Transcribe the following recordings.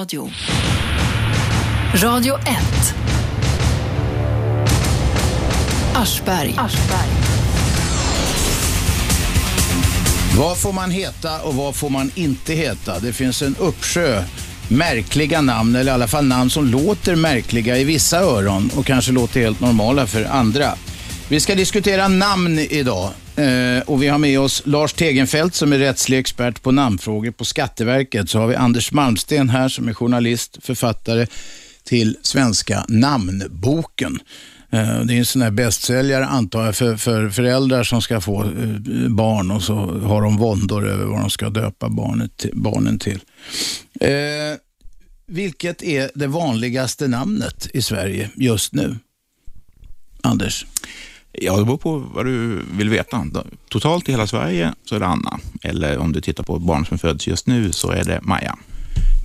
Radio. Radio 1. Aschberg. Aschberg. Vad får man heta och vad får man inte heta? Det finns en uppsjö märkliga namn, eller i alla fall namn som låter märkliga i vissa öron och kanske låter helt normala för andra. Vi ska diskutera namn idag Eh, och vi har med oss Lars Tegenfeldt, som är rättslig expert på namnfrågor på Skatteverket. Så har vi Anders Malmsten här som är journalist, författare till Svenska namnboken. Eh, Det är en sån här bästsäljare antar jag för, för föräldrar som ska få eh, barn och så har de våndor över vad de ska döpa barnet, till- barnen till. Eh, vilket är det vanligaste namnet i Sverige just nu? Anders? Ja, det beror på vad du vill veta. Totalt i hela Sverige så är det Anna. Eller om du tittar på barn som föds just nu så är det Maja.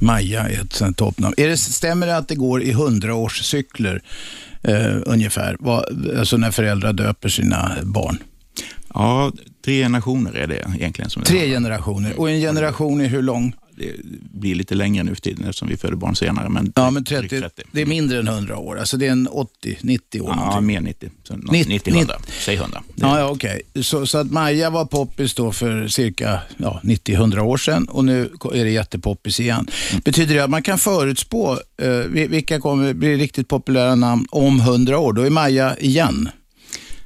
Maja är ett sånt toppnamn. Är det, stämmer det att det går i hundraårscykler eh, ungefär? Vad, alltså när föräldrar döper sina barn? Ja, tre generationer är det egentligen. Som det Tre handlar generationer. Och en generation är hur lång? Det blir lite längre nu för tiden eftersom vi föder barn senare. Men Ja, men drygt 30, det är mindre än 100 år. Alltså det är en 80, 90 år. Ja, någonting. mer 90. Så nå- 90, 90, 100. Säg 100. Det- Ja, ja okej. Så, så att Maja var poppis då för cirka ja, 90-100 år sedan och nu är det jättepoppis igen. Betyder det att man kan förutspå eh, vi- vilka kommer bli riktigt populära namn om 100 år? Då är Maja igen.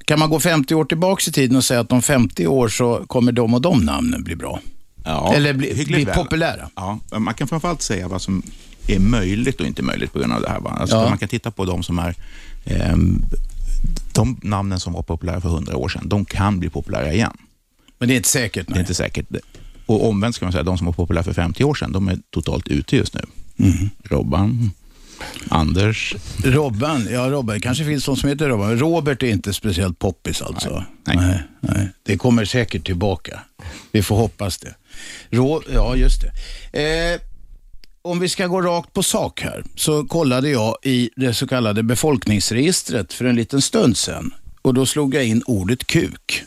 Kan man gå 50 år tillbaka i tiden och säga att om 50 år så kommer de och de namnen bli bra? Ja, Eller bli, bli populära? Ja, man kan framförallt säga vad som är möjligt och inte möjligt på grund av det här. Alltså, Ja. Man kan titta på de som är ehm, de namnen som var populära för 100 år sedan, de kan bli populära igen. Men det är inte säkert. Det är Nej. inte säkert. Och omvänt ska man säga, de som var populära för 50 år sedan, de är totalt ute just nu. Mm. Robban, Anders, Robban, ja Robban, kanske finns någon som heter Robban. Robert är inte speciellt poppis alltså. Nej. Nej, nej. Det kommer säkert tillbaka. Vi får hoppas det. Rå, ja, just det. Eh, om vi ska gå rakt på sak här, så kollade jag i det så kallade befolkningsregistret för en liten stund sedan. Och då slog jag in ordet kuk.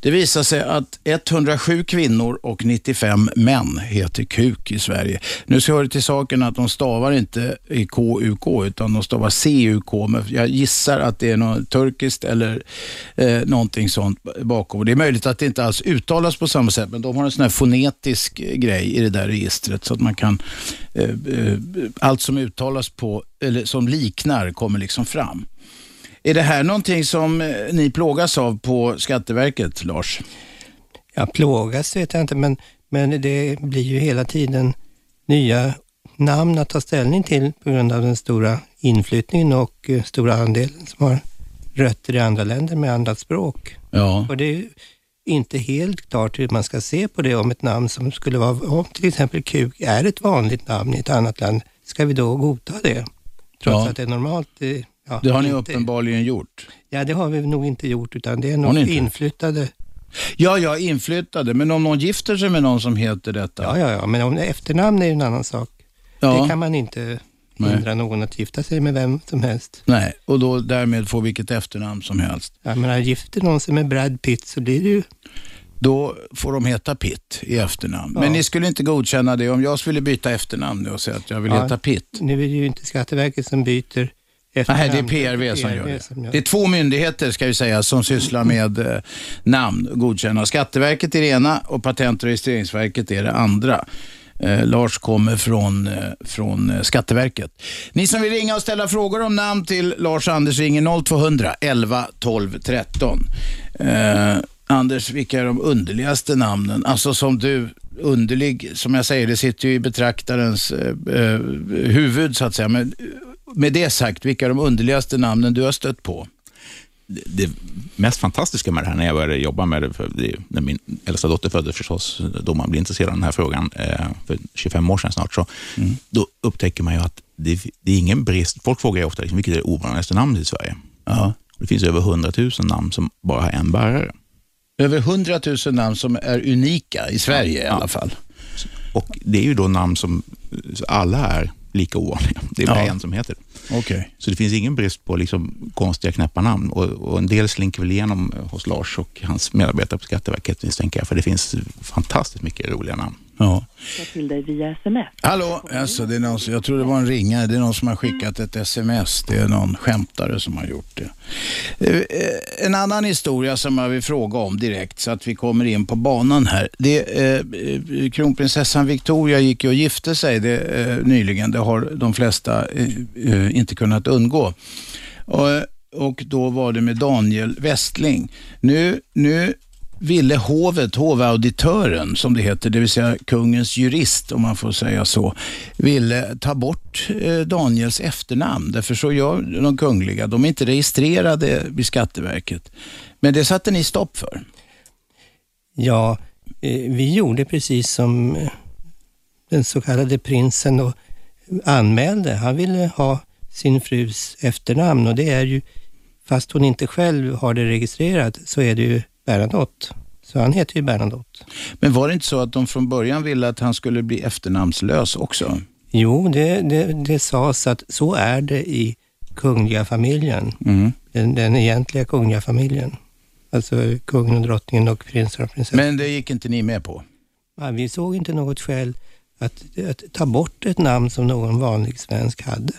Det visar sig att 107 kvinnor och 95 män heter kuk i Sverige. Nu ska det till saken att de stavar inte i KUK utan de stavar CUK. Men jag gissar att det är något turkiskt eller eh, någonting sånt bakom. Det är möjligt att det inte alls uttalas på samma sätt men de har en sån här fonetisk grej i det där registret så att man kan eh, eh, allt som uttalas på eller som liknar kommer liksom fram. Är det här någonting som eh, ni plågas av på Skatteverket, Lars? Ja, plågas vet jag inte, men, men det blir ju hela tiden nya namn att ta ställning till på grund av den stora inflyttningen och eh, stora andelen som har rötter i andra länder med andra språk. Ja. Och det är inte helt klart hur man ska se på det om ett namn som skulle vara, om till exempel kuk är ett vanligt namn i ett annat land, ska vi då godta det? Trots Ja. att det är normalt. Ja, Det har ni inte- uppenbarligen gjort. Ja, det har vi nog inte gjort, utan det är nog inflyttade. Ja, ja, inflyttade. Men om någon gifter sig med någon som heter detta? Ja, ja, ja, men om efternamn är ju en annan sak. Ja. Det kan man inte Nej. hindra någon att gifta sig med vem som helst. Nej, och då därmed får vilket efternamn som helst. Jag menar, gifter någon sig med Brad Pitt så blir det ju... Då får de heta Pitt i efternamn. Ja. Men ni skulle inte godkänna det om jag skulle byta efternamn nu och säga att jag vill Ja. heta Pitt? Nu är det ju inte Skatteverket som byter Nej, det är PRV som gör det. Det är två myndigheter ska vi säga som sysslar med eh, namn och godkänna. Skatteverket är det ena och Patent och registreringsverket är det andra. Eh, Lars kommer från, eh, från eh, Skatteverket. Ni som vill ringa och ställa frågor om namn till Lars Anders ringer 0200 11 12 13. Eh, Anders, vilka är de underligaste namnen? Alltså som du, underlig, som jag säger, det sitter ju i betraktarens eh, eh, huvud så att säga. Men med det sagt, vilka är de underligaste namnen du har stött på? det, det mest fantastiska med det här när jag började jobba med det, det, när min äldsta dotter föddes förstås, då man blir intresserad av den här frågan, eh, för 25 år sedan snart, så då upptäcker man ju att det, det är ingen brist. Folk frågar ju ofta liksom, vilket är det ovanligaste namnet i Sverige. Ja. Det finns över 100 000 namn som bara har en bärare. Över 100 000 namn som är unika i Sverige i Ja. alla fall. Och det är ju då namn som alla är lika ovanliga. Det är bara Ja. en som heter det. Okej. Så det finns ingen brist på liksom konstiga knäppa namn. Och, och en del slinker väl igenom hos Lars och hans medarbetare på Skatteverket misstänker jag, för det finns fantastiskt mycket roliga namn. Ja. till dig via sms. Hallå, alltså, det är någon, jag tror det var en ringare. Det är någon som har skickat ett sms. Det är någon skämtare som har gjort det. Eh, En annan historia som jag vill fråga om direkt så att vi kommer in på banan här. Det, eh, eh, kronprinsessan Victoria gick ju och gifte sig det, eh, nyligen. Det har de flesta eh, eh, inte kunnat undgå. Och, och då var det med Daniel Westling. Nu, nu ville hovet, hovauditören som det heter, det vill säga kungens jurist om man får säga så, ville ta bort eh, Daniels efternamn. Därför så gör de kungliga, de är inte registrerade vid Skatteverket. Men det satte ni stopp för. Ja, eh, vi gjorde precis som eh, den så kallade prinsen då anmälde. Han ville ha sin frus efternamn och det är ju, fast hon inte själv har det registrerat, så är det ju Bernadotte. Så han heter ju Bernadotte. Men var det inte så att de från början ville att han skulle bli efternamnslös också? Jo, det, det, det sades att så är det i kungliga familjen. Mm. Den, den egentliga kungliga familjen. Alltså kungen och drottningen och prinsen och prinsessan. Men det gick inte ni med på? Ja, vi såg inte något skäl att, att ta bort ett namn som någon vanlig svensk hade.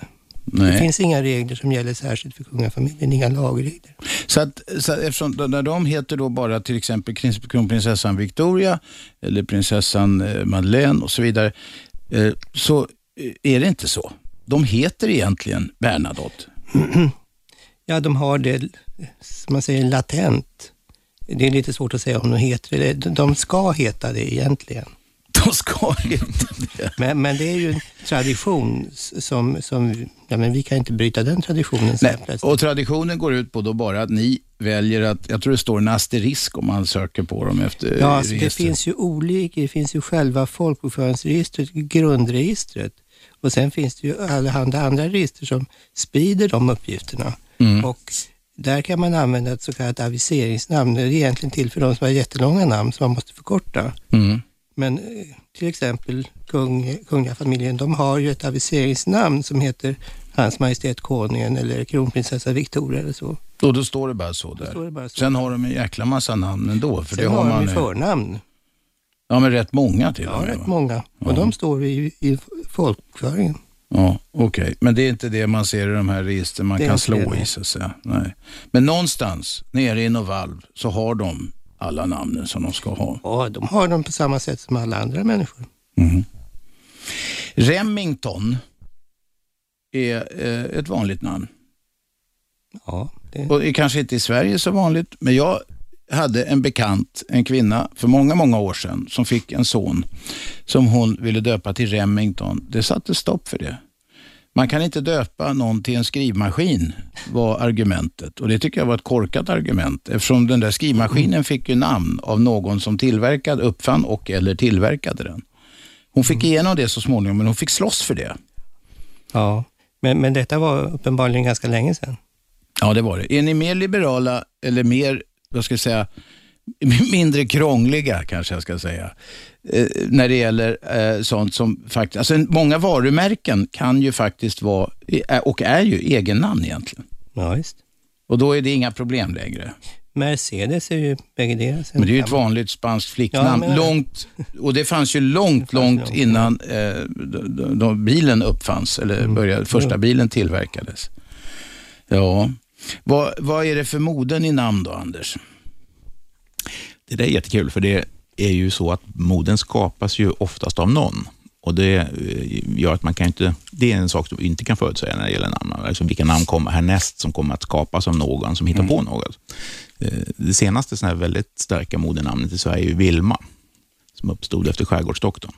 Det Nej. finns inga regler som gäller särskilt för kungafamiljen, inga lagregler. Så, att, så att eftersom när de heter då bara till exempel kronprinsessan Victoria eller prinsessan eh, Madeleine och så vidare, eh, så eh, är det inte så. De heter egentligen Bernadotte. Ja, de har det, som man säger, latent. Det är lite svårt att säga om de heter det. De ska heta det egentligen. De ska det. Men, men det är ju en tradition som, som ja, men vi kan inte bryta den traditionen. Nej. Och traditionen går ut på då bara att ni väljer att, jag tror det står en asterisk om man söker på dem efter Ja, alltså det finns ju olika, det finns ju själva folkbokföringsregistret, grundregistret. Och sen finns det ju allehanda andra register som sprider de uppgifterna. Mm. Och där kan man använda ett så kallat aviseringsnamn. Det är egentligen till för de som har jättelånga namn som man måste förkorta. Mm. Men eh, till exempel kung, kungliga familjen, de har ju ett aviseringsnamn som heter Hans Majestät Konungen eller kronprinsessa Victoria eller så. Och då står det bara så där. bara så. Sen har de en jäkla massa namn ändå. För Sen det har, har de man ju eh, förnamn. Ja, men rätt många till Ja, och med. rätt va? många. Och Ja. de står i, i folkbokföringen. Ja, okej. Men det är inte det man ser i de här registren man Det kan slå det, i så att säga. Nej. Men någonstans nere i Novalv så har de alla namnen som de ska ha. Ja, de har dem på samma sätt som alla andra människor. Mhm. Remington är eh, ett vanligt namn. Ja, det, Och är kanske inte i Sverige så vanligt, men jag hade en bekant, en kvinna, för många, många år sedan som fick en son som hon ville döpa till Remington. Det satte stopp för det. Man kan inte döpa någon till en skrivmaskin, var argumentet. Och det tycker jag var ett korkat argument, eftersom den där skrivmaskinen fick ju namn av någon som tillverkade, uppfann och eller tillverkade den. Hon fick igenom det så småningom, men hon fick slåss för det. ja. Men, men detta var uppenbarligen ganska länge sedan. Ja, det var det. Är ni mer liberala eller mer, vad ska jag säga, mindre krångliga kanske jag ska säga, eh, när det gäller eh, sånt som faktiskt, alltså många varumärken kan ju faktiskt vara, är- och är ju egennamn egentligen. Ja, visst. Och då är det inga problem längre. Mercedes är ju bägge deras. Men det är ju ett vanligt spanskt flicknamn. Ja, men- långt, och det fanns ju långt, långt långt, innan eh, då, då, bilen uppfanns, eller Mm. började, första bilen tillverkades. Ja, vad, vad är det för moden i namn då, Anders? Det där är jättekul, för det är ju så att moden skapas ju oftast av någon. Och Det eh, gör att man kan inte, det är en sak som vi inte kan förutsäga när det gäller namn. Alltså vilka namn kommer härnäst som kommer att skapas av någon som hittar på något. Eh, Det senaste här väldigt starka modenamnet i Sverige är Vilma, som uppstod efter Skärgårdsdoktorn.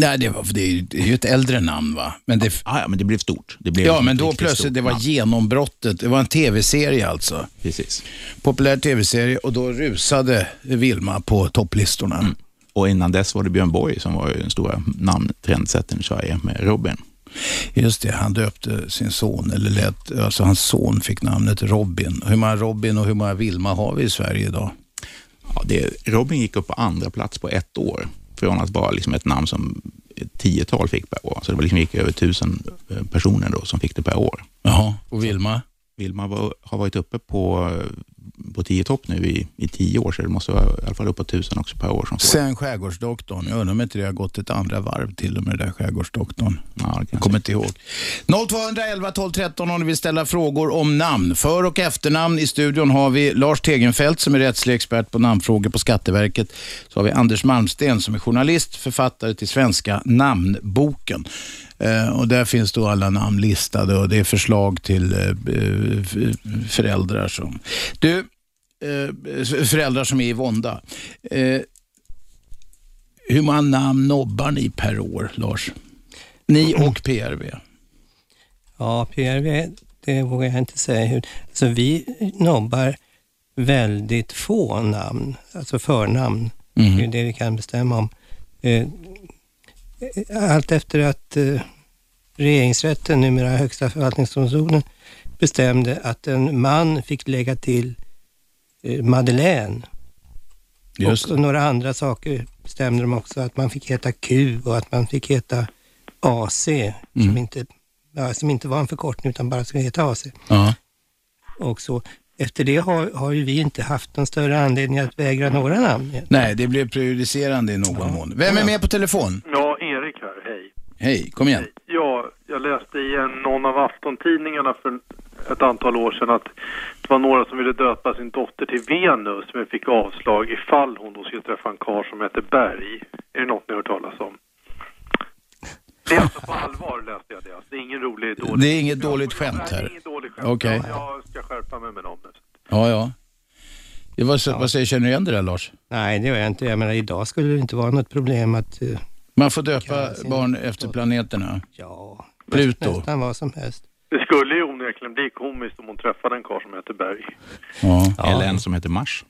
Nej, det, var, det, är, ju- ett äldre namn va? Men det, Ah, ja, men det blev stort. Det blev ja, liksom men då plötsligt, det var namn. genombrottet. Det var en tv-serie alltså. Precis. Populär tv-serie och då rusade Vilma på topplistorna. Och innan dess var det Björn Borg som var den stora namntrendsättaren i Sverige med Robin. Just det, han döpte sin son, eller lät, alltså hans son fick namnet Robin. Hur många Robin och hur många Vilma har vi i Sverige idag? Ja, det, Robin gick upp på andra plats på ett år, från att vara liksom ett namn som ett tiotal fick per år. Så det var liksom gick över tusen eh, personer då som fick det per år. Jaha, och Vilma? Vilma var, har varit uppe på eh, på tio topp nu i, i tio år, så det måste vara i alla fall uppåt tusen också per år. Som får. Sen Skärgårdsdoktorn. Jag undrar om inte det har gått ett andra varv till och med det där Skärgårdsdoktorn. Ja, Jag kommer inte ihåg. 0211 12 13 om ni vill ställa frågor om namn. För och efternamn i studion har vi Lars Tegenfeldt som är rättslig expert på namnfrågor på Skatteverket. Så har vi Anders Malmsten som är journalist, författare till Svenska namnboken. Eh, och där finns då alla namn listade och det är förslag till eh, föräldrar som... Du, eh, föräldrar som är i vånda. Hur många namn nobbar ni per år, Lars? Ni och PRV? Ja, PRV, det vågar jag inte säga. Hur. Alltså, vi nobbar väldigt få namn, alltså förnamn. Mhm. Det är det vi kan bestämma om. Allt efter att eh, regeringsrätten, numera Högsta förvaltningsdomstolen, bestämde att en man fick lägga till eh, Madeleine. Just och, några andra saker bestämde de också, att man fick heta Q och att man fick heta AC, som, Mm. inte, ja, som inte var en förkortning utan bara skulle heta AC. Ja. Och så. Efter det har, har ju vi inte haft någon större anledning att vägra några namn. Nej, det blev prejudicerande i någon mån. Vem är med på telefon? Ja, hej. Kom igen. Ja, jag läste i en, någon av aftontidningarna för ett antal år sedan att det var några som ville döpa sin dotter till Venus men fick avslag ifall hon då skulle träffa en karl som heter Berg. Är det något ni har hört talas om? Det är alltså på allvar läste jag det. Alltså, det är ingen rolig dålig... Det är inget dåligt skämt Nej, det här. är inget dåligt skämt. Okej. Jag, jag ska skärpa mig med dem nu. Ja, ja. Det var, så, Vad säger, känner du igen det där Lars? Nej, det gör jag inte. Jag menar, idag skulle det inte vara något problem att, eh, Man får döpa barn efter planeterna. ja, Pluto. nästan vad som helst. Det skulle ju onekligen bli komiskt om hon träffade en karl som heter Berg. Ja. Eller en som heter Mars.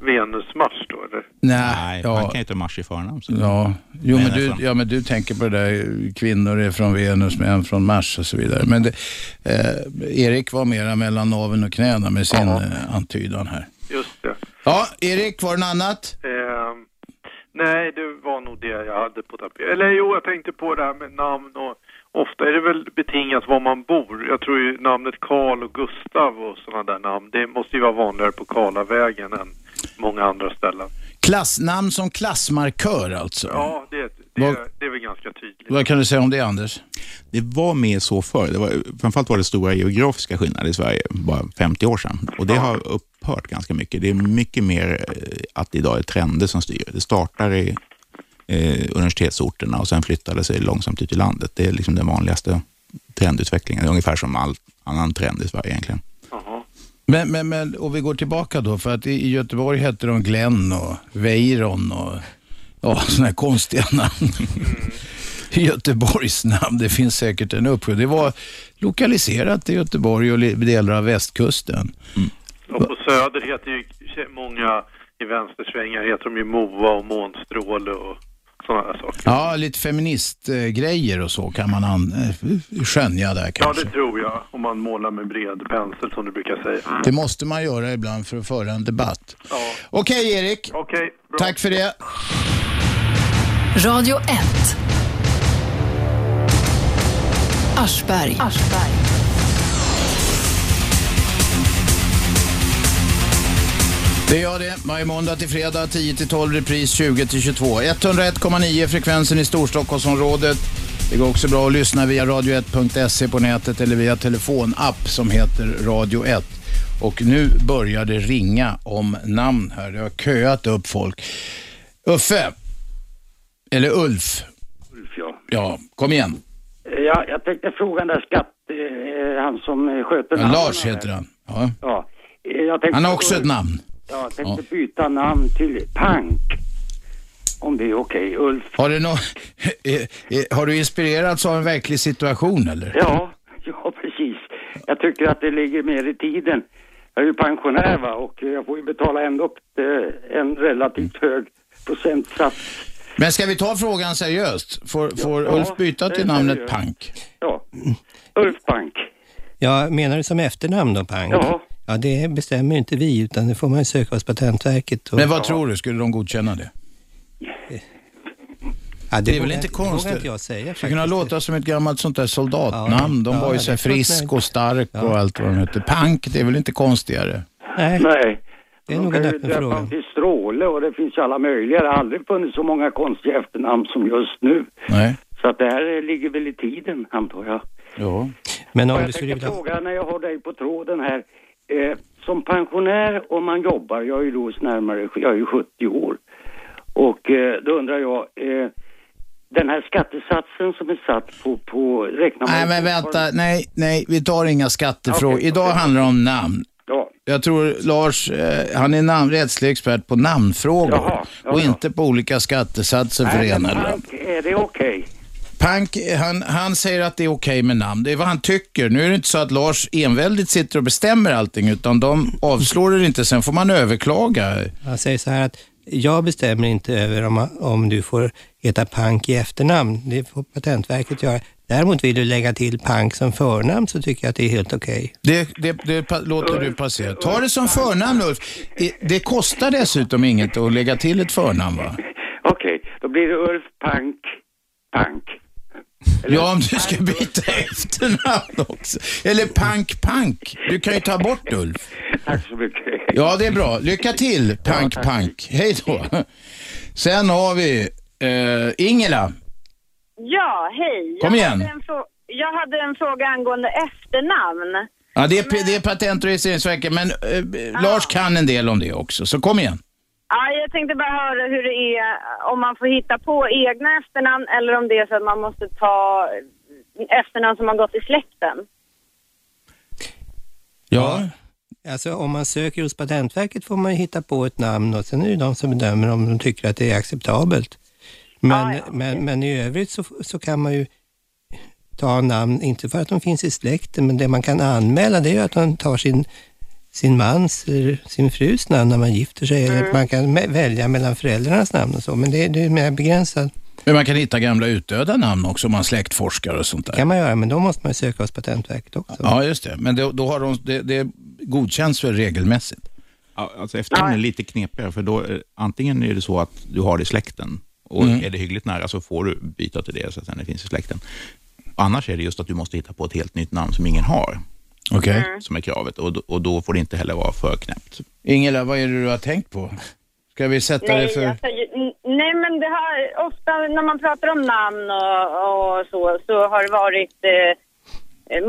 Venus-Mars då, eller? Nej, Nej, man ja. kan ju heta Mars i förnamn. så- Ja, jo, men Men du, alltså- ja, men du tänker på det där, kvinnor är från Venus, män från Mars och så vidare. Men det, eh, Erik var mera mellan naveln och knäna med sin Ja. eh, antydan här. Just det. Ja, Erik, var det något annat? Eh, nej, det var nog det jag hade på tapeten. Eller jo, jag tänkte på det här med namn och ofta är det väl betingat var man bor. Jag tror ju namnet Karl och Gustav och sådana där namn, det måste ju vara vanligare på Karlavägen än många andra ställen. Klassnamn som klassmarkör alltså. Ja, det, det, Vad- det är väl ganska tydligt. Vad kan du säga om det, Anders? Det var mer så förr. Det var, framförallt var det stora geografiska skillnader i Sverige bara 50 år sedan. Och det har upphört ganska mycket. Det är mycket mer eh, att idag är trender som styr. Det startar i eh, universitetsorterna och sen flyttar det sig långsamt ut i landet. Det är liksom den vanligaste trendutvecklingen. Det är ungefär som all annan trend i Sverige egentligen. Men, men, men, och vi går tillbaka då, för att i, Göteborg hette de Glenn och Weiron och ja, sådana här konstiga namn. Göteborgs namn, det finns säkert en uppsjö. Det var lokaliserat till Göteborg och delar av västkusten. Och på Söder heter ju många i vänstersvängar heter de ju Moa och Månstråle och sådana där saker. Ja, lite feministgrejer och så kan man an, eh, skönja där Ja, kanske. det tror jag. Om man målar med bred pensel som du brukar säga. Det måste man göra ibland för att föra en debatt. Ja. Okej Erik, Okej, bra. tack för det. Radio 1. Aschberg. Det gör det. Varje måndag till fredag 10 till 12, repris 20 till 22. 101,9 frekvensen i Storstockholmsområdet. Det går också bra att lyssna via radio1.se på nätet eller via telefonapp som heter Radio 1. Och nu börjar det ringa om namn här. Det har köat upp folk. Uffe, eller Ulf, Ulf, ja. ja, kom igen. Ja, jag tänkte fråga den där skatt... Eh, han som sköter Ja, namnen Lars heter han. Ja. Ja. Eh, Han har också ett namn. Ja, jag tänkte byta namn till Pank. Om det är okej. Ulf. Har du, eh, har du inspirerats av en verklig situation eller? Ja, ja precis. Jag tycker att det ligger mer i tiden. Jag är ju pensionär va och jag får ju betala ändå eh, en relativt hög procentsats. Men ska vi ta frågan seriöst? Får, får Ja, Ulf byta till namnet seriöst. Pank? Ja, Ulf Pank. Ja, menar du som efternamn då, Pang? Ja. Ja, det bestämmer ju inte vi, utan det får man ju söka hos Patentverket. Och, Men vad tror du, skulle de godkänna det? ja, det är väl inte Det konstigt? inte jag säga Det faktiskt. skulle kunna låta som ett gammalt sånt där soldatnamn. De Ja, var ju så det frisk och stark och Ja. allt vad de hette. Pank, det är väl inte konstigare? Nej, Nej. det är nog kan en ju öppen fråga. dem till Stråle och det finns alla möjliga. Det har aldrig funnits så många konstiga efternamn som just nu. Nej. Så att det här ligger väl i tiden, antar jag. Ja. Men Och om du jag skulle tänkte vilja... fråga när jag har dig på tråden här. Eh, som pensionär om man jobbar, jag är ju då närmare, jag är ju 70 år. Och eh, då undrar jag, eh, den här skattesatsen som är satt på, på räknar man Nej, men vänta. Nej, nej, vi tar inga skattefrågor. Okej, Idag okej. handlar det om namn. Ja, Jag tror Lars, eh, han är namn, rättslig expert på namnfrågor Jaha, ja, och ja. inte på olika skattesatser för Nej, ena eller andra. Är det okej? Pank, han, han säger att det är okej med namn. Det är vad han tycker. Nu är det inte så att Lars enväldigt sitter och bestämmer allting, utan de avslår det inte. Sen får man överklaga. Jag säger så här att jag bestämmer inte över om, om du får heta Pank i efternamn. Det får Patentverket göra. Däremot vill du lägga till Pank som förnamn så tycker jag att det är helt okej. Det, det, det pa- låter du passera. Ta det som förnamn Ulf. Det kostar dessutom inget att lägga till ett förnamn va? Okej, då blir det Ulf Pank, Pank. Eller- Ja, om du ska byta efternamn också. Eller Pank Pank. Du kan ju ta bort Ulf. Tack så mycket. Ja, det är bra. Lycka till, Pank Pank. Hej då. Sen har vi eh, Ingela. Ja, hej. Kom jag igen. Hade en frå- jag hade en fråga angående efternamn. Ja, det, är, det är Patent och registreringsverket, men eh, Lars kan en del om det också, så kom igen. Ja, jag tänkte bara höra hur det är om man får hitta på egna efternamn eller om det är så att man måste ta efternamn som har gått i släkten. Ja. Alltså om man söker hos Patentverket får man ju hitta på ett namn och sen är det de som bedömer om de tycker att det är acceptabelt. Men, Ah, ja, men, men i övrigt så, så kan man ju ta namn, inte för att de finns i släkten, men det man kan anmäla det är ju att man tar sin, sin mans eller sin frus namn när man gifter sig. Mm. Eller man kan välja mellan föräldrarnas namn och så, men det, det är mer begränsat. Men man kan hitta gamla utdöda namn också om man släktforskar och sånt Det där. kan man göra, men då måste man söka hos Patentverket också. Ja, just det. Men då, då har de, det, det godkänns väl regelmässigt? Ja, alltså efternamn är lite knepigare, för då, eh, antingen är det så att du har det i släkten och Mm. är det hyggligt nära så får du byta till det så att det finns i släkten. Annars är det just att du måste hitta på ett helt nytt namn som ingen har, Okej. som är kravet. Och, då- och då får det inte heller vara för knäppt. Ingela, vad är det du har tänkt på? Ska vi sätta det Nej, för... alltså, nej, men det har ofta när man pratar om namn och, och så, så har det varit eh,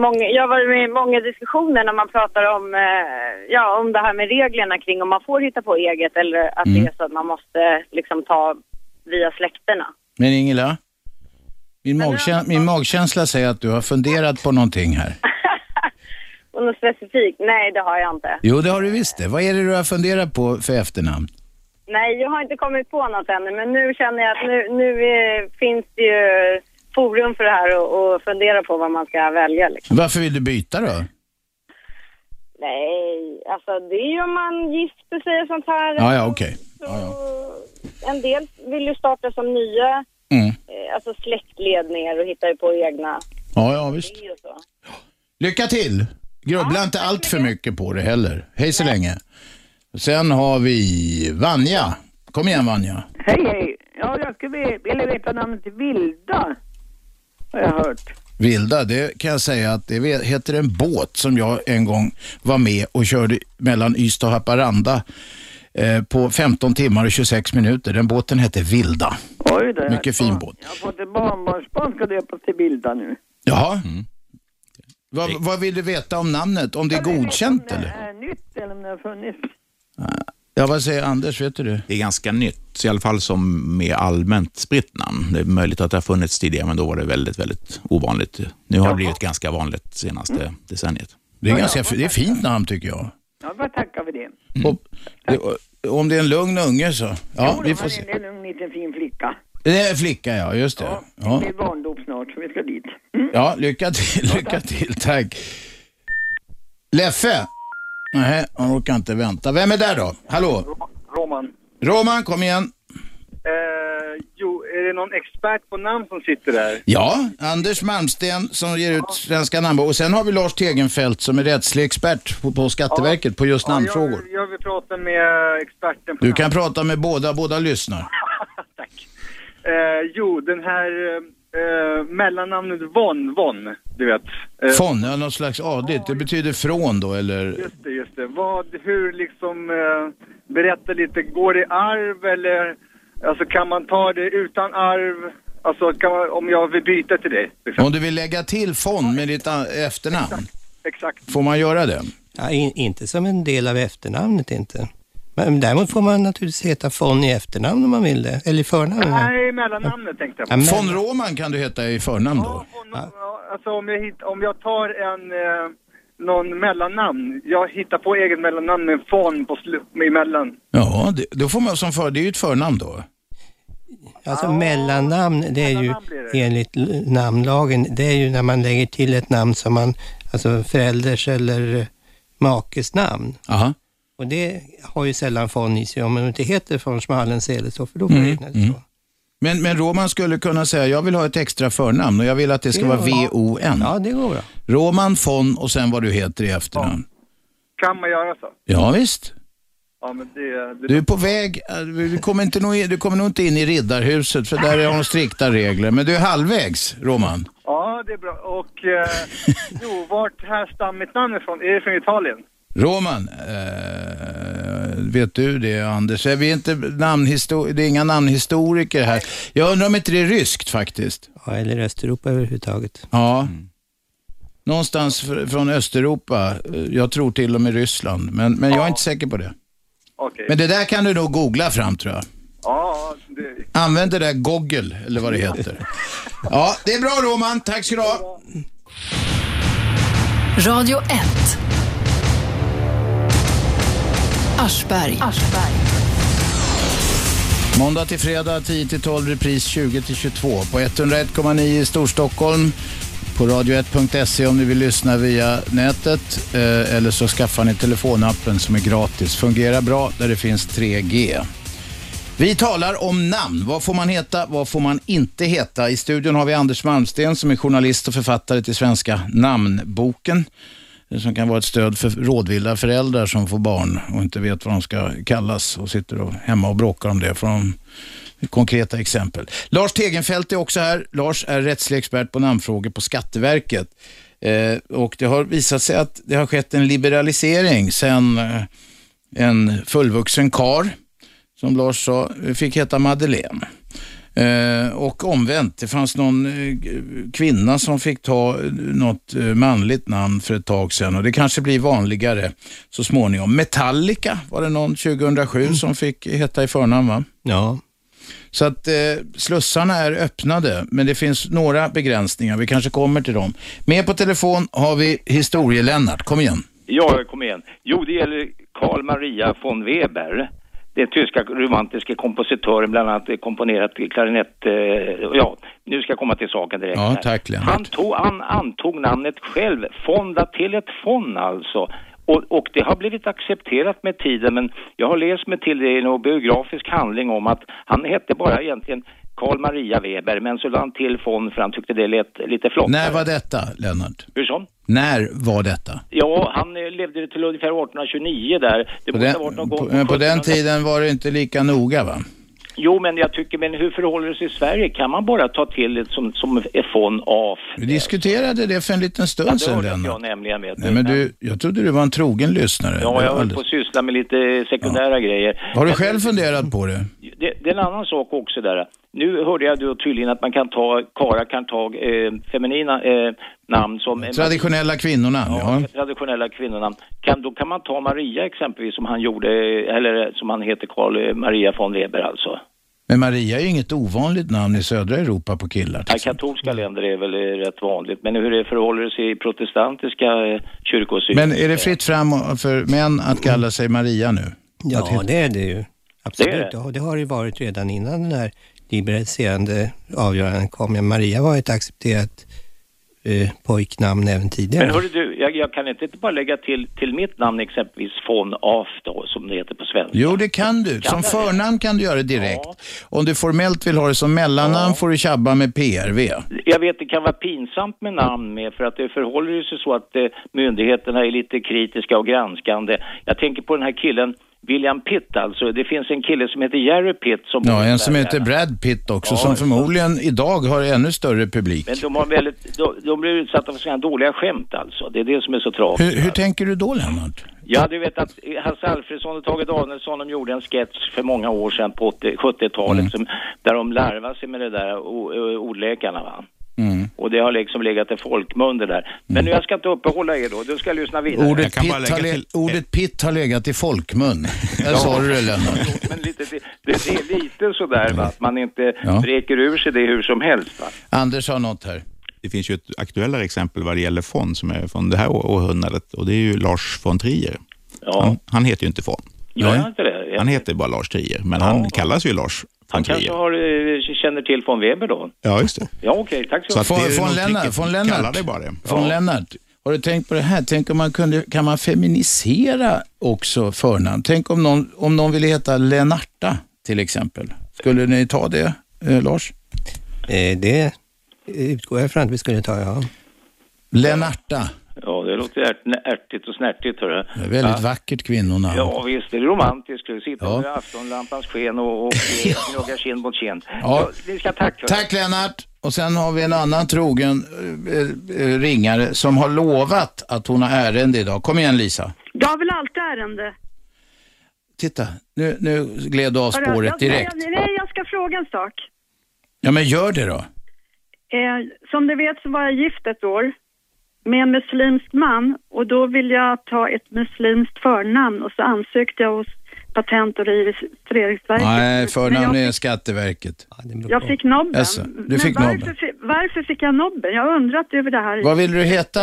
många, jag har varit med i många diskussioner när man pratar om, eh, ja, om det här med reglerna kring om man får hitta på eget eller att Mm. det är så att man måste liksom ta via släkterna. Men Ingela, min, magkä- min magkänsla säger att du har funderat på någonting här. Och något specifikt? Nej, det har jag inte. Jo, det har du visst det. Vad är det du har funderat på för efternamn? Nej, jag har inte kommit på något ännu, men nu känner jag att nu, nu eh, finns det ju forum för det här och, och fundera på vad man ska välja. Liksom. Varför vill du byta då? Nej, alltså det är ju om man gifter sig och sånt här. Ja, ja, okej. Så, Ja, ja. En del vill ju starta som nya, Mm. eh, alltså släktledningar och hittar ju på egna Ja, ja, visst. Lycka till! Grubbla inte allt för mycket på det heller. Hej så länge. Sen har vi Vanja. Kom igen Vanja. Hej, hej. Ja, jag skulle vilja veta namnet Vilda. Har jag hört. Vilda, det kan jag säga att det heter en båt som jag en gång var med och körde mellan Ystad och Haparanda eh, på 15 timmar och 26 minuter. Den båten hette Vilda. Oj då. Mycket fin båt. Jag har fått ett barnbarnsbarn ska döpas till Vilda nu. Jaha. Vad, vad vill du veta om namnet? Om det är godkänt Om det eller? är nytt eller om det har funnits. Ja, vad säger Anders? Vet du det? Det är ganska nytt, i alla fall som med allmänt spritt namn. Det är möjligt att det har funnits tidigare, men då var det väldigt, väldigt ovanligt. Nu har det blivit ganska vanligt senaste decenniet. Det är, ganska, det är fint namn tycker jag. Ja, vad tackar för det. Och, det, om det är en lugn unge så. Ja, vi får Det se. är en ung liten fin flicka. Det är en flicka, ja. Just det. Det Ja, blir barndop snart så vi ska dit. Mm. ja lycka till. Lycka till. Tack. Leffe? Nej, han orkar inte vänta. Vem är där då? Hallå? Roman. Roman, kom igen. Eh, jo, är det någon expert på namn som sitter där? Ja, Anders Malmsten som ger ut Svenska namnbok. Och sen har vi Lars Tegenfält som är rättslig expert på, på Skatteverket på just namnfrågor. jag, jag vill prata med experten på Du kan prata med båda, båda lyssnar. Tack. Eh, jo, den här, eh, mellannamnet Von, Von, du vet. Eh, Fon, ja, något slags adligt. Det betyder från då, eller? Just det, just det. Vad, hur liksom, eh, berätta lite, går det i arv eller, alltså kan man ta det utan arv? Alltså kan man, om jag vill byta till dig? Liksom. Om du vill lägga till Fon med ditt a- efternamn, Exakt. får man göra det? Ja, in, inte som en del av efternamnet inte. Men däremot får man naturligtvis heta von i efternamn om man vill det. Eller i förnamn. Nej, mellannamnet tänkte jag på. Ja, men- Von Roman kan du heta i förnamn då? Ja, Alltså om jag, hitt, om jag tar en, eh, någon mellannamn, jag hittar på eget mellannamn med Von på slu- emellan. Ja, det, då får man som för, det är ju ett förnamn då. Alltså mellannamn, det är ju det. enligt namnlagen, det är ju när man lägger till ett namn som man, alltså förälders eller makes namn. Aha. Och det har ju sällan von i sig om man inte heter von Schmalensee så, för då blir Mm, det så. Men, men Roman skulle kunna säga, jag vill ha ett extra förnamn och jag vill att det ska Det vara. V-O-N. Ja, det går bra. Roman von och sen vad du heter i efternamn. Kan man göra så? Ja, visst. Ja, men det... det Du är på väg, eh, du kommer, inte nog, in- du kommer nog inte in i riddarhuset för där har de strikta regler. Men du är halvvägs, Roman. Ja, det är bra. Och eh, jo, vart härstammar mitt namn ifrån? Är det från Italien? Roman, eh, vet du det Anders? Vi är inte namnhistor- det är inga namnhistoriker här. Jag undrar om inte det är ryskt faktiskt. Ja, eller Östeuropa överhuvudtaget. Ja. Någonstans fr- från Östeuropa. Eh, Jag tror till och med Ryssland. Men, men jag är inte säker på det. Okej. Men det där kan du nog googla fram tror jag. Ja, det... Använd det där Google eller vad det heter. Ja, det är bra Roman. Tack ska du ha. Radio 1. Aschberg. Måndag till fredag 10 till 12, repris 20 till 22 på 101,9 i Storstockholm. På radio1.se om ni vill lyssna via nätet eh, eller så skaffar ni telefonappen som är gratis. Fungerar bra där det finns 3G. Vi talar om namn. Vad får man heta? Vad får man inte heta? I studion har vi Anders Malmsten som är journalist och författare till Svenska namnboken. Som kan vara ett stöd för rådvilla föräldrar som får barn och inte vet vad de ska kallas och sitter och hemma och bråkar om det. Får de konkreta exempel. Lars Tegenfält är också här. Lars är rättslig expert på namnfrågor på Skatteverket. Eh, och det har visat sig att det har skett en liberalisering sen eh, en fullvuxen kar som Lars sa, fick heta Madeleine. Eh, och omvänt, det fanns någon eh, kvinna som fick ta eh, något manligt namn för ett tag sedan och det kanske blir vanligare så småningom. Metallica var det någon 2007 som fick heta i förnamn va? Ja. Så att eh, slussarna är öppnade, men det finns några begränsningar. Vi kanske kommer till dem. Med på telefon har vi historie-Lennart. Kom igen. Ja, kom igen. Jo, det gäller Carl Maria von Weber. Den tyska romantiska kompositören, bland annat komponerat klarinett. Eh, ja, nu ska jag komma till saken direkt. Ja, tack, Lennart. Han, tog, han antog namnet själv, Fonda till ett fon alltså. Och, och det har blivit accepterat med tiden, men jag har läst mig till det i någon biografisk handling om att han hette bara egentligen Carl Maria Weber, men så lade han till fon för han tyckte det lät lite flott. När var detta, Lennart? Hur så? När var detta? Ja, han eh, levde till ungefär 1829 där. Det På måste den, ha varit någon gång på, men på den 1700 tiden var det inte lika noga va? Jo, men jag tycker, men hur förhåller det sig i Sverige? Kan man bara ta till det som, som från af? Vi diskuterade det för en liten Ja, stund det sedan, Lennart. jag nämligen vet Nej, men du, jag trodde du var en trogen lyssnare. Ja, jag höll på att syssla med lite sekundära grejer. Har du själv funderat på det? Det, det är en annan sak också där. Nu hörde jag då tydligen att man kan ta, Kara kan ta eh, feminina eh, namn som... Traditionella kvinnorna, ja. traditionella kvinnonamn. Kan, då kan man ta Maria exempelvis som han gjorde, eller som han heter Karl eh, Maria von Weber alltså. Men Maria är ju inget ovanligt namn i södra Europa på killar. Ja, katolska länder är väl eh, rätt vanligt, men hur det förhåller sig i protestantiska eh, kyrkosyn? Men är det fritt fram för män att kalla sig Maria nu? Ja, det är det ju. Absolut. Det det. Ja, det har det varit redan innan den här liberaliserande avgöranden kom. Ja, Maria var ett accepterat eh, pojknamn även tidigare. Men hörru du, jag, jag kan inte bara lägga till, till mitt namn exempelvis von Af då, som det heter på svenska. Jo, det kan du. Kan Som förnamn kan du göra det direkt. Om du formellt vill ha det som mellannamn får du tjabba med PRV. Jag vet det kan vara pinsamt med namn med för att det förhåller sig så att eh, myndigheterna är lite kritiska och granskande. Jag tänker på den här killen William Pitt alltså. Det finns en kille som heter Jerry Pitt som... Ja, en som heter Brad Pitt också, Ja, som förmodligen idag har ännu större publik. Men de, har väldigt, de, de blir utsatta för sådana dåliga skämt alltså. Det är det som är så tragiskt. Hur, hur tänker du då, Lennart? Ja, du vet att Hasse Alfredson och Tage Danielsson de gjorde en sketch för många år sedan på 80 70-talet Mm. där de larvar sig med det där o- o- ordlekarna va. Mm. Och det har liksom legat i folkmun det där. Men nu jag ska inte uppehålla er då, du ska jag lyssna vidare. Ordet pitt, har le- ordet pitt har legat i folkmun. Där sa du det, Lennart. Men lite, det, det är lite sådär va, att man inte Ja. ur sig det hur som helst va. Anders har något här. Det finns ju ett aktuellare exempel vad det gäller Fon som är från det här århundradet och det är ju Lars von Trier. Han, han heter ju inte Fon. Gör han inte det? Han heter bara Lars Trier, men han kallas ju Lars von Han kanske har, eh, känner till von Weber då? Ja, just det. Ja okej, tack så är från något Lennart, Kalla Lennart, det bara det. från Lennart. Har du tänkt på det här? Tänk om man kunde, kan man feminisera också förnamn? Tänk om någon, om någon ville heta Lennarta till exempel. Skulle ni ta det, eh, Lars? Eh, det utgår jag från att vi skulle ta, ja. Lennarta. Det låter ärt, ärtigt och snärtigt hörru. Det är väldigt ja. vackert kvinnonamn. Ja visst, det är romantiskt. Ska sitta Ja. under aftonlampans sken och, och eh, gnugga kind mot kind. Ja. Ja. vi ska tacka. Tack Lennart. Och sen har vi en annan trogen eh, eh, ringare som har lovat att hon har ärende idag. Kom igen Lisa. Jag har väl alltid ärende. Titta, nu, nu gled du av Hörru, spåret jag, direkt. Nej, nej, jag ska fråga en sak. Ja men gör det då. Eh, som du vet så var jag gift ett år med en muslimsk man och då ville jag ta ett muslimskt förnamn och så ansökte jag hos Patent och registreringsverket. Nej, förnamn är Skatteverket. jag fick nobben. Jaså, du fick Men varför, nobben. fi- varför fick jag nobben? Jag har undrat över det här. Vad vill du heta?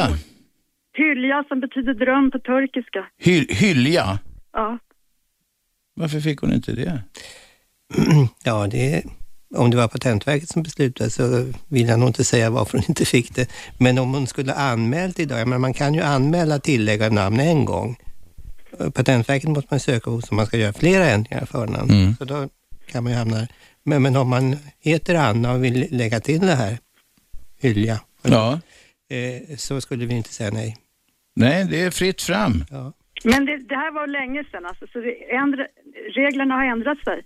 Hylja som betyder dröm på turkiska. Hy Hylja? Ja. Varför fick hon inte det? Ja, det, om det var Patentverket som beslutade så vill jag nog inte säga varför hon inte fick det. Men om hon skulle ha anmält idag, menar, man kan ju anmäla tillägg av namn en gång. Patentverket måste man söka hos om man ska göra flera ändringar i förnamn. Mm. Så då kan man ju hamna där. Men, men om man heter Anna och vill lägga till det här, Hylja, Ja. eh, så skulle vi inte säga nej. Nej, det är fritt fram. Ja. Men det, det här var länge sedan alltså, så det ändra, reglerna har ändrat sig.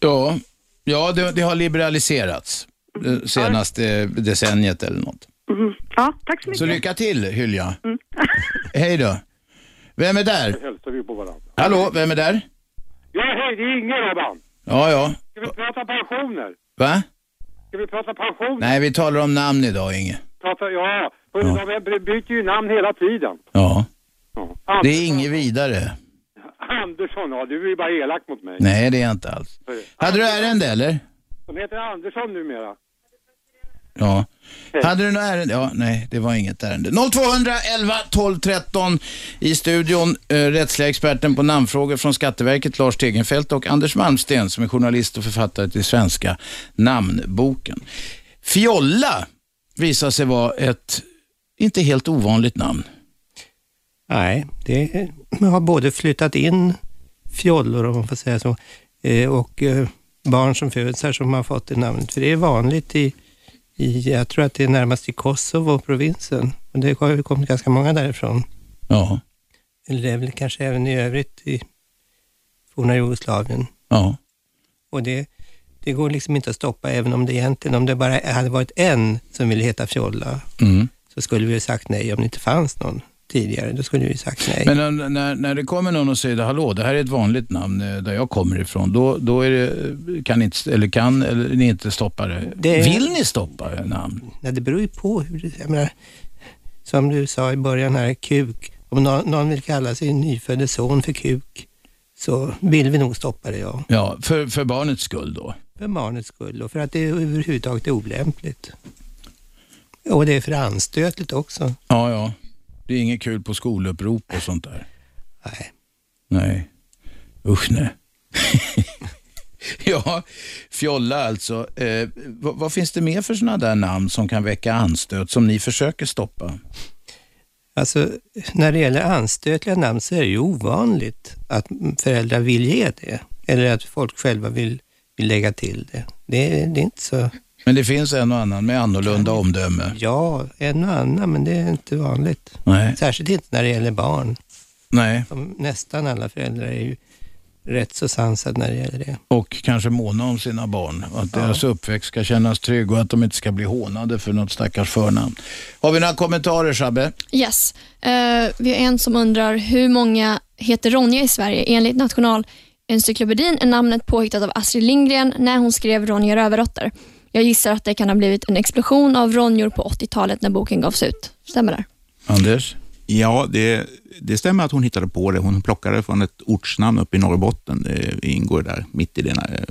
Ja, ja det, det har liberaliserats det senaste decenniet eller något. Mhm. Ja, tack så mycket. Så lycka till Hylja. Hej då. Vem är där? hälsar vi på varandra. Hallå, vem är där? Ja, hej, det är Inge Robban. Ja, ja. Ska vi prata pensioner? Va? Ska vi prata pensioner? Nej, vi talar om namn idag, Inge. Prata, ja, för de byter ju namn hela tiden. Ja. Ja. Det är inget vidare. Andersson, ja, du är ju bara elak mot mig. Nej, det är jag inte alls. Hade du ärende eller? De heter Andersson numera. Ja. Hade du något ärende? Ja, nej, det var inget ärende. 0211 12 13 i studion. Eh, rättsliga experten på namnfrågor från Skatteverket, Lars Tegenfeldt och Anders Malmsten som är journalist och författare till Svenska namnboken. Fjolla visar sig vara ett inte helt ovanligt namn. Nej, det har både flyttat in fjollor om man får säga så, eh, och eh, barn som föds här som har fått det namnet. För det är vanligt i, i jag tror att det är närmast i Kosovo-provinsen. Och det har ju kommit ganska många därifrån. Ja. Eller det är väl kanske även i övrigt i forna Jugoslavien. Ja. Och det, det går liksom inte att stoppa, även om det egentligen, om det bara hade varit en som ville heta Fjolla, Mm. så skulle vi ju sagt nej. Om det inte fanns någon tidigare, då skulle vi sagt nej. Men när- när, när det kommer någon och säger hallå, det här är ett vanligt namn eh, där jag kommer ifrån, då, då är det, kan ni inte, eller kan eller ni inte stoppa det. Det- Vill ni stoppa namn? Nej, det beror ju på hur jag menar, som du sa i början här, kuk. Om någon, någon vill kalla sin nyfödde son för kuk, så vill vi nog stoppa det, ja. Ja, för, för barnets skull då. För barnets skull och för att det överhuvudtaget är olämpligt. Och det är för anstötligt också. Ja, ja. Det är inget kul på skolupprop och sånt där. Nej. Nej. Usch nej. ja, fjolla alltså. Eh, vad, vad finns det mer för sådana där namn som kan väcka anstöt som ni försöker stoppa? Alltså, när det gäller anstötliga namn så är det ju ovanligt att föräldrar vill ge det. Eller att folk själva vill, vill lägga till det. Det, är- det är inte så... Men det finns en och annan med annorlunda omdöme. Ja, en och annan, men det är inte vanligt. Nej. Särskilt inte när det gäller barn. Nej. Som nästan alla föräldrar är ju rätt så sansad när det gäller det. Och kanske måna om sina barn. Att deras uppväxt ska kännas trygg och att de inte ska bli hånade för något stackars förnamn. Har vi några kommentarer Shabbe? Yes. Eh, vi har en som undrar hur många heter Ronja i Sverige? Enligt Nationalencyklopedin är namnet påhittat av Astrid Lindgren när hon skrev Ronja Rövardotter. Jag gissar att det kan ha blivit en explosion av Ronjor på 80-talet när boken gavs ut. Stämmer det? Anders? Ja, det, det stämmer att hon hittade på det. Hon plockade från ett ortsnamn uppe i Norrbotten. Det ingår där mitt i den här,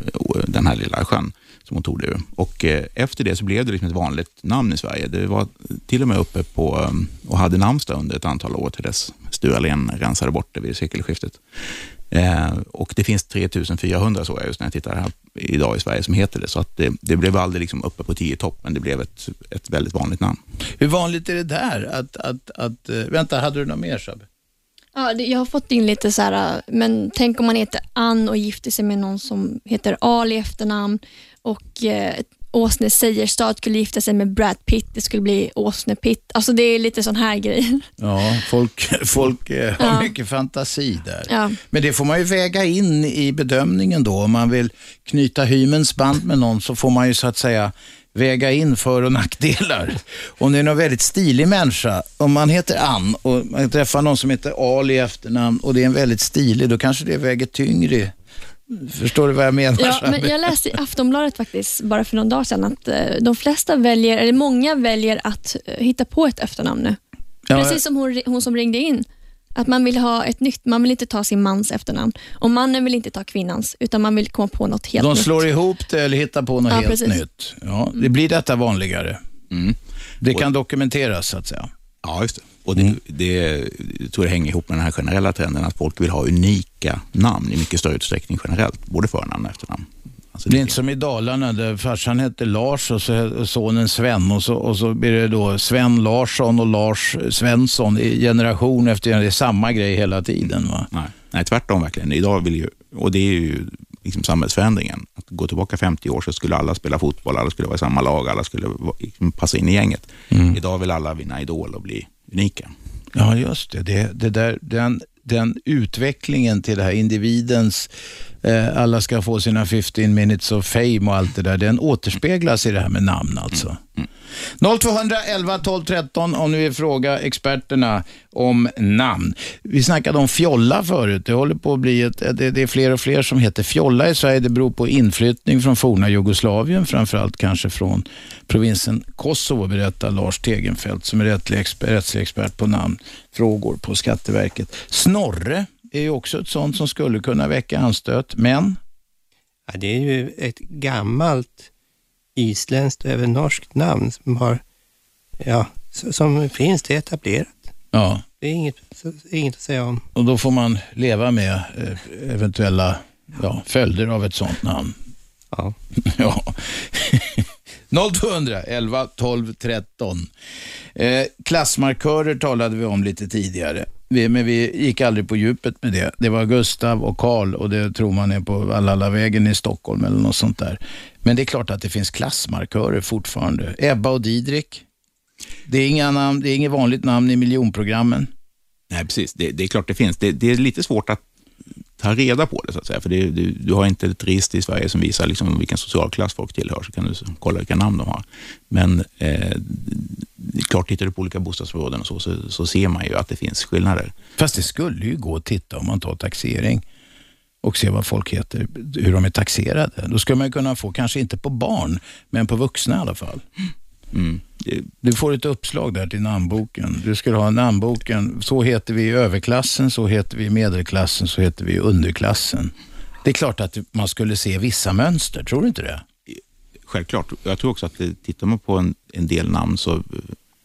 den här lilla sjön som hon tog det ur. Och eh, efter det så blev det liksom ett vanligt namn i Sverige. Det var till och med uppe på um, och hade namnsdag under ett antal år till dess Sture Allén rensade bort det vid sekelskiftet. Eh, och det finns 3400 så jag just när jag tittar här idag i Sverige som heter det. Så att det, det blev aldrig liksom uppe på 10 topp, men det blev ett, ett väldigt vanligt namn. Hur vanligt är det där? Att, att, att, eh, vänta, hade du något mer Shabbe? Ja, det, jag har fått in lite så här, men tänk om man heter Ann och gifter sig med någon som heter Ali i efternamn och eh, Åsne Seierstad skulle gifta sig med Brad Pitt, det skulle bli Åsne Pitt. Alltså det är lite sån här grejer. Ja, folk, folk eh, har Ja. mycket fantasi där. Ja. Men det får man ju väga in i bedömningen då. Om man vill knyta hymens band med någon så får man ju så att säga väga in för och nackdelar. Om det är någon väldigt stilig människa, om man heter Ann och man träffar någon som heter Ali i efternamn och det är en väldigt stilig, då kanske det väger tyngre. Förstår du vad jag menar? Ja, men jag läste i Aftonbladet faktiskt, bara för någon dag sedan, att eh, de flesta väljer, eller många väljer att eh, hitta på ett efternamn nu. Ja, Precis som hon, hon som ringde in. Att man vill ha ett nytt, man vill inte ta sin mans efternamn. Och mannen vill inte ta kvinnans, utan man vill komma på något helt De nytt. slår ihop det eller hittar på något Ja, helt precis. nytt. Ja, det blir detta vanligare. Det kan dokumenteras så att säga. Ja, just det. Och det, det jag tror jag hänger ihop med den här generella trenden att folk vill ha unika namn i mycket större utsträckning generellt, både förnamn och efternamn. Alltså Det är inte som i Dalarna där farsan hette Lars och så sonen Sven och så, och så blir det då Sven Larsson och Lars Svensson i generation efter generation. Det är samma grej hela tiden. Va? Nej, nej, tvärtom verkligen. Idag vill ju, och det är ju liksom samhällsförändringen. Att gå tillbaka 50 år så skulle alla spela fotboll, alla skulle vara i samma lag, alla skulle liksom passa in i gänget. Idag vill alla vinna Idol och bli tekniken. Ja, just det. det, det där, den, den utvecklingen till det här individens, eh, alla ska få sina 15 minutes of fame och allt det där, den återspeglas i det här med namn alltså. 0211 12 13 om ni vill fråga experterna om namn. Vi snackade om fjolla förut. Det håller på att bli ett, det, det är fler och fler som heter fjolla i Sverige. Det beror på inflyttning från forna Jugoslavien, framförallt kanske från provinsen Kosovo, berättar Lars Tegenfeldt som är rättslig expert, rättslig expert på namnfrågor på Skatteverket. Snorre är ju också ett sånt som skulle kunna väcka anstöt, men Ja, det är ju ett gammalt isländskt och även norskt namn som har, ja, som finns, det är etablerat. ja, Det är inget, inget att säga om. och då får man leva med eh, eventuella ja, följder av ett sånt namn. Ja. ja. 0200 11 12 13. Eh, klassmarkörer talade vi om lite tidigare. Vi, men vi gick aldrig på djupet med det. Det var Gustav och Karl och det tror man är på Valhallavägen i Stockholm eller något sånt där. Men det är klart att det finns klassmarkörer fortfarande. Ebba och Didrik. Det är, inga namn, det är inget vanligt namn i miljonprogrammen. Nej, precis. Det, det är klart det finns. Det, det är lite svårt att ta reda på det, så att säga. För det, du, du har inte ett register i Sverige som visar liksom vilken socialklass folk tillhör, så kan du kolla vilka namn de har. Men eh, klart, tittar du på olika bostadsområden och så, så, så ser man ju att det finns skillnader. Fast det skulle ju gå att titta om man tar taxering och se vad folk heter, hur de är taxerade. Då skulle man kunna få, kanske inte på barn, men på vuxna i alla fall. Mm. Du får ett uppslag där till namnboken. Du skulle ha namnboken, så heter vi i överklassen, så heter vi i medelklassen, så heter vi i underklassen. Det är klart att man skulle se vissa mönster, tror du inte det? Självklart. Jag tror också att tittar man på en, en del namn så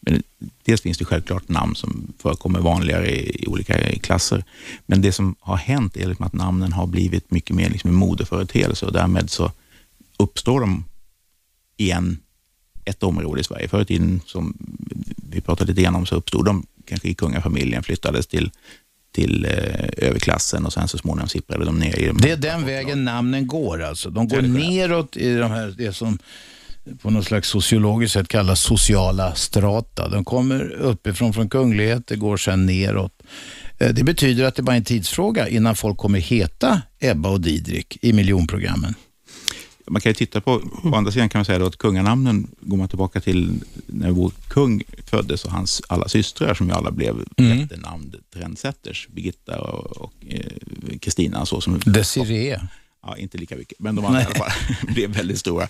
men dels finns det självklart namn som förekommer vanligare i, i olika klasser. Men det som har hänt är liksom att namnen har blivit mycket mer liksom en modeföreteelse och därmed så uppstår de i en, ett område i Sverige. Förr i tiden, som vi pratade lite grann om, så uppstod de kanske i kungafamiljen, flyttades till, till eh, överklassen och sen så småningom sipprade de ner i de Det är den vägen namnen går alltså. De går neråt i de här, det som på något slags sociologiskt sätt kallas sociala strata. De kommer uppifrån från kunglighet, det går sen neråt. Eh, Det betyder att det bara är en tidsfråga innan folk kommer heta Ebba och Didrik i miljonprogrammen. Man kan ju titta på, på andra sidan kan man säga att kunganamnen, går man tillbaka till när vår kung föddes och hans alla systrar som ju alla blev Mm. jättenamn trendsetters, Birgitta och eh, Kristina. så som Desiree. Ja, inte lika mycket, men de andra i alla fall blev väldigt stora.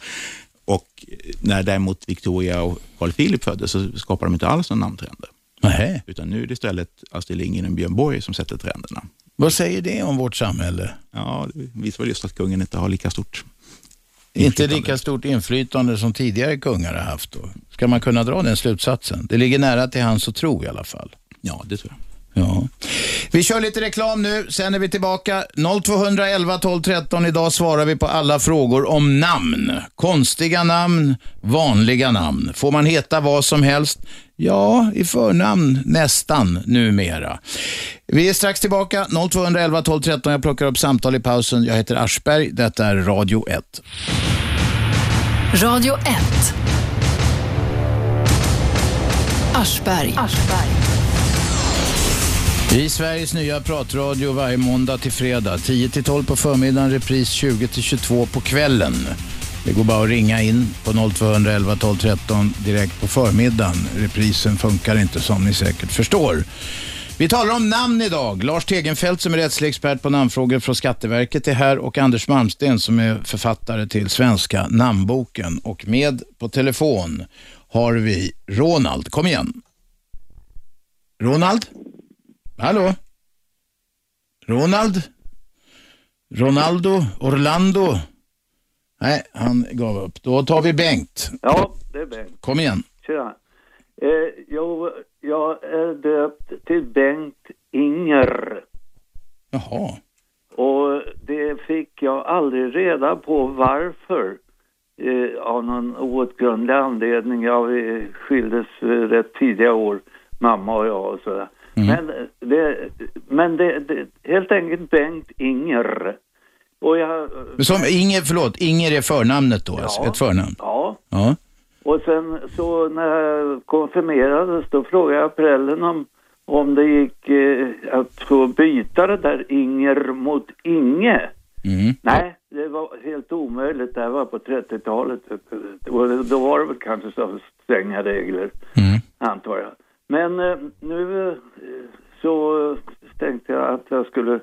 Och när däremot Victoria och Carl Philip föddes så skapade de inte alls någon namntrender. Nej. Utan nu är det istället Astrid Lindgren och Björn Borg som sätter trenderna. Vad säger det om vårt samhälle? Ja, det visar väl just att kungen inte har lika stort Inte lika stort inflytande som tidigare kungar har haft. Då. Ska man kunna dra den slutsatsen? Det ligger nära till hans att tro i alla fall. Ja, det tror jag. Ja. Vi kör lite reklam nu, sen är vi tillbaka. 0211 12 13. Idag svarar vi på alla frågor om namn. Konstiga namn, vanliga namn. Får man heta vad som helst? Ja, i förnamn nästan numera. Vi är strax tillbaka. 0211 12 13. Jag plockar upp samtal i pausen. Jag heter Aschberg. Detta är Radio 1. Radio 1. Aschberg. Aschberg. I Sveriges nya pratradio varje måndag till fredag. 10-12 på förmiddagen, repris 20-22 på kvällen. Det går bara att ringa in på 0211 12 13 direkt på förmiddagen. Reprisen funkar inte som ni säkert förstår. Vi talar om namn idag. Lars Tegenfeldt som är rättslig expert på namnfrågor från Skatteverket är här och Anders Malmsten som är författare till Svenska namnboken. Och med på telefon har vi Ronald. Kom igen. Ronald? Hallå? Ronald? Ronaldo? Orlando? Nej, han gav upp. Då tar vi Bengt. Ja, det är Bengt. Kom igen. Tjena. Eh, jo, jag är döpt till Bengt Inger. Jaha. Och det fick jag aldrig reda på varför. Eh, av någon outgrundlig anledning. Jag skildes eh, rätt tidiga år, mamma och jag och sådär. Men, det, men det, det, helt enkelt Bengt Inger. Och jag... Som Inger, förlåt, Inger är förnamnet då, alltså, ett förnamn. Ja. Ja. Och sen så när jag konfirmerades då frågade jag prällen om, om det gick eh, att få byta det där Inger mot Inge. Mm. Nej, det var helt omöjligt. Det här var på 30-talet. Och då var det väl kanske så stränga regler, antar jag. Men eh, nu eh, så tänkte jag att jag skulle...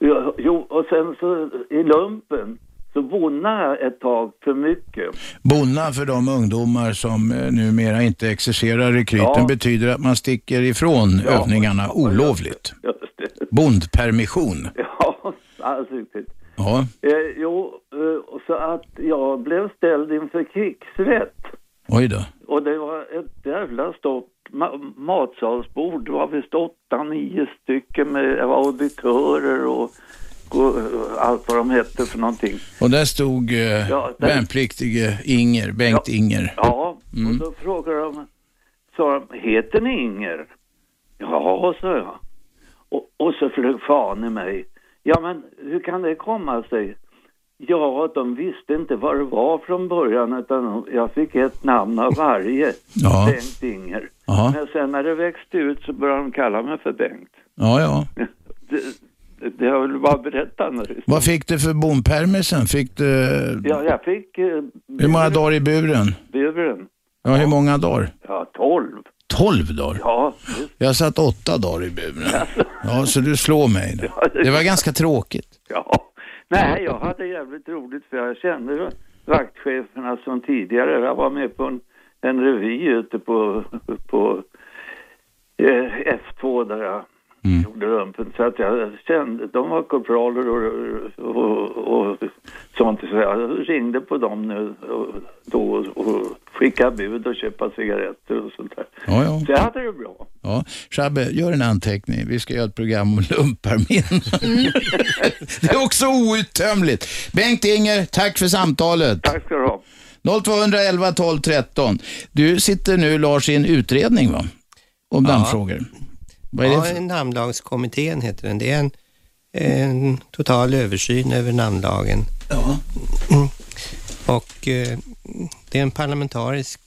Ja, Jo, och sen så i lumpen så bonnade jag ett tag för mycket. Bonna för de ungdomar som eh, numera inte exercerar rekryten Ja. betyder att man sticker ifrån Ja. övningarna olovligt. Just det. Bondpermission. Ja, alldeles riktigt. Ja. Eh, jo, eh, så att jag blev ställd inför krigsrätt. Oj då. Och det var ett jävla stort ma- matsalsbord. Det var visst åtta, nio stycken med auditörer och, allt vad de hette för någonting. Och där stod eh, Ja, där- värnpliktige Inger, Bengt Inger. Ja, Mm. och då frågade de, sa de, heter ni Inger? Ja, sa jag. Och, och så flög fan i mig. Ja, men hur kan det komma sig? Ja, de visste inte vad det var från början utan jag fick ett namn av varje. Ja. Bengt Inger. Jaha. Men sen när det växte ut så började de kalla mig för Bengt. Ja, ja. Det, det, jag väl bara berättat nu. Vad fick du för bompermisen? Fick du... Ja, jag fick eh, Hur många dagar i buren? buren. Ja, hur många dagar? Ja, tolv. Tolv dagar? Ja, Jag satt åtta dagar i buren. Ja, så du slår mig. då. Det var ganska tråkigt. Ja, nej jag hade jävligt roligt för jag kände vaktcheferna som tidigare. Jag var med på en, en revy ute på, på eh, F2 där jag gjorde lumpen. Så att jag kände, de var korpraler och, och, och sånt. Så jag ringde på dem nu och, då och skickade bud och köpa cigaretter och sånt där. Ja, ja. Så jag hade det bra. Ja, Shabbe, gör en anteckning. Vi ska göra ett program om lumparmin. det är också outtömligt. Bengt Inger, tack för samtalet. Tack ska du ha. 0211 12 13. Du sitter nu, Lars, i en utredning va? Om Ja. namnfrågor. Vad är det ja, namnlagskommittén heter den. Det är en, en total översyn över namnlagen. Ja. Och eh, det är en parlamentarisk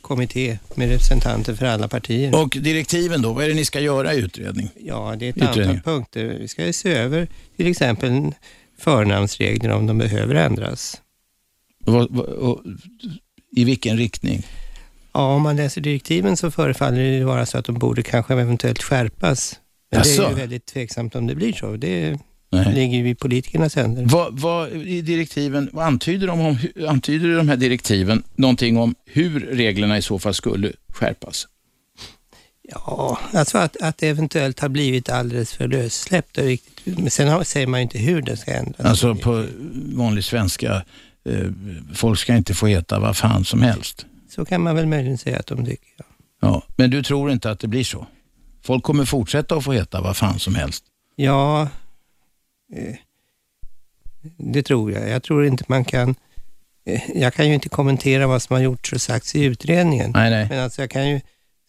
kommitté med representanter för alla partier. Och direktiven då, vad är det ni ska göra i utredning? Ja, det är ett Utredning. antal punkter. Vi ska se över till exempel förnamnsregler om de behöver ändras. Vad- vad- och, I vilken riktning? Ja, om man läser direktiven så förefaller det vara så att de borde kanske eventuellt skärpas. Men det är ju väldigt tveksamt om det blir så. Det Nej. ligger ju i politikernas händer. Vad, vad, I direktiven, vad antyder, de om, antyder de här direktiven någonting om hur reglerna i så fall skulle skärpas? Ja, alltså att, att det eventuellt har blivit alldeles för lössläppt. Men sen har, säger man ju inte hur det ska ändras. Alltså på vanlig svenska, folk ska inte få heta vad fan som helst. Så kan man väl möjligen säga att de tycker. Ja. Ja, men du tror inte att det blir så? Folk kommer fortsätta att få heta vad fan som helst? Ja, eh, det tror jag. Jag tror inte man kan... eh, Jag kan ju inte kommentera vad som har gjorts och sagts i utredningen. Nej, nej. Men alltså jag kan ju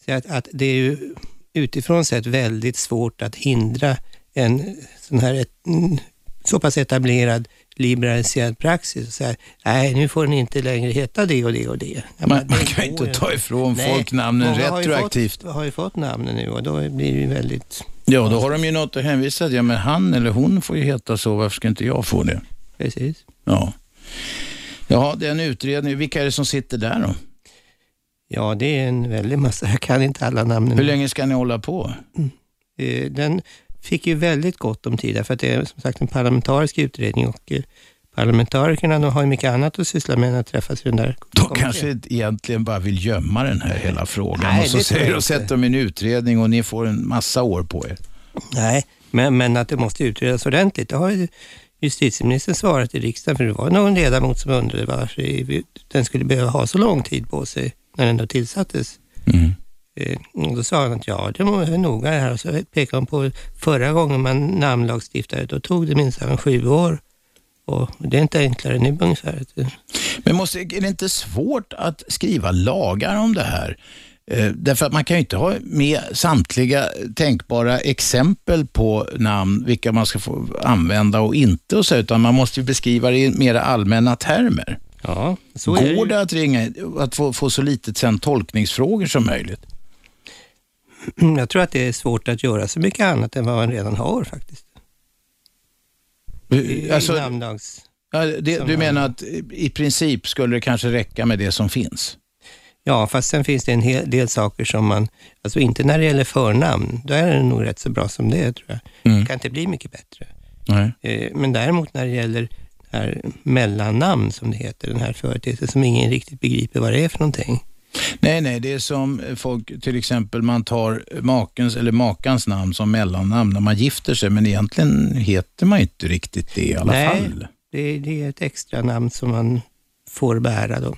säga att, att det är ju utifrån sett väldigt svårt att hindra en sån här ett, mm, så pass etablerad liberaliserad praxis och säga nej nu får ni inte längre heta det och det och det. Man, man det kan ju inte ta ifrån folk namnen många har ju retroaktivt. Fått, har ju fått namnen nu och då blir det ju väldigt... Ja, då har de ju något att hänvisa till. Ja, men han eller hon får ju heta så, varför ska inte jag få det? Precis. Ja. Ja, det är en utredning. Vilka är det som sitter där då? Ja, det är en väldig massa. Jag kan inte alla namnen. Hur länge ska ni hålla på? Eh, Den fick ju väldigt gott om tid, därför att det är som sagt en parlamentarisk utredning och eh, parlamentarikerna de har ju mycket annat att syssla med än att träffas i den där De kanske egentligen bara vill gömma den här hela frågan Nej, och så säger de inte. sätter dem i en utredning och ni får en massa år på er. Nej, men, men att det måste utredas ordentligt. Det har ju justitieministern svarat i riksdagen, för det var någon ledamot som undrade varför den skulle behöva ha så lång tid på sig när den då tillsattes. Eh, och då sa han att ja, det var noga det här. Och så pekade han på förra gången man namnlagstiftade, då tog det minst sju år. Och det är inte enklare nu ungefär. Men måste, är det inte svårt att skriva lagar om det här? Eh, därför att man kan ju inte ha med samtliga tänkbara exempel på namn, vilka man ska få använda och inte och så, utan man måste beskriva det i mera allmänna termer. Ja, så är det Går ju. det att, ringa, att få, få så litet sen tolkningsfrågor som möjligt? Jag tror att det är svårt att göra så mycket annat än vad man redan har faktiskt. I, Alltså- i namnlags... Ja, det, du menar att i princip skulle det kanske räcka med det som finns? Ja, fast sen finns det en hel del saker som man, alltså inte när det gäller förnamn, då är det nog rätt så bra som det är tror jag. Mm. Det kan inte bli mycket bättre. Nej. Eh, Men däremot när det gäller det här mellannamn som det heter, den här företeelsen som ingen riktigt begriper vad det är för någonting. Nej, nej, det är som folk, till exempel man tar makens eller makans namn som mellannamn när man gifter sig, men egentligen heter man inte riktigt det i alla Nej, fall. Det, det är ett extra namn som man får bära då.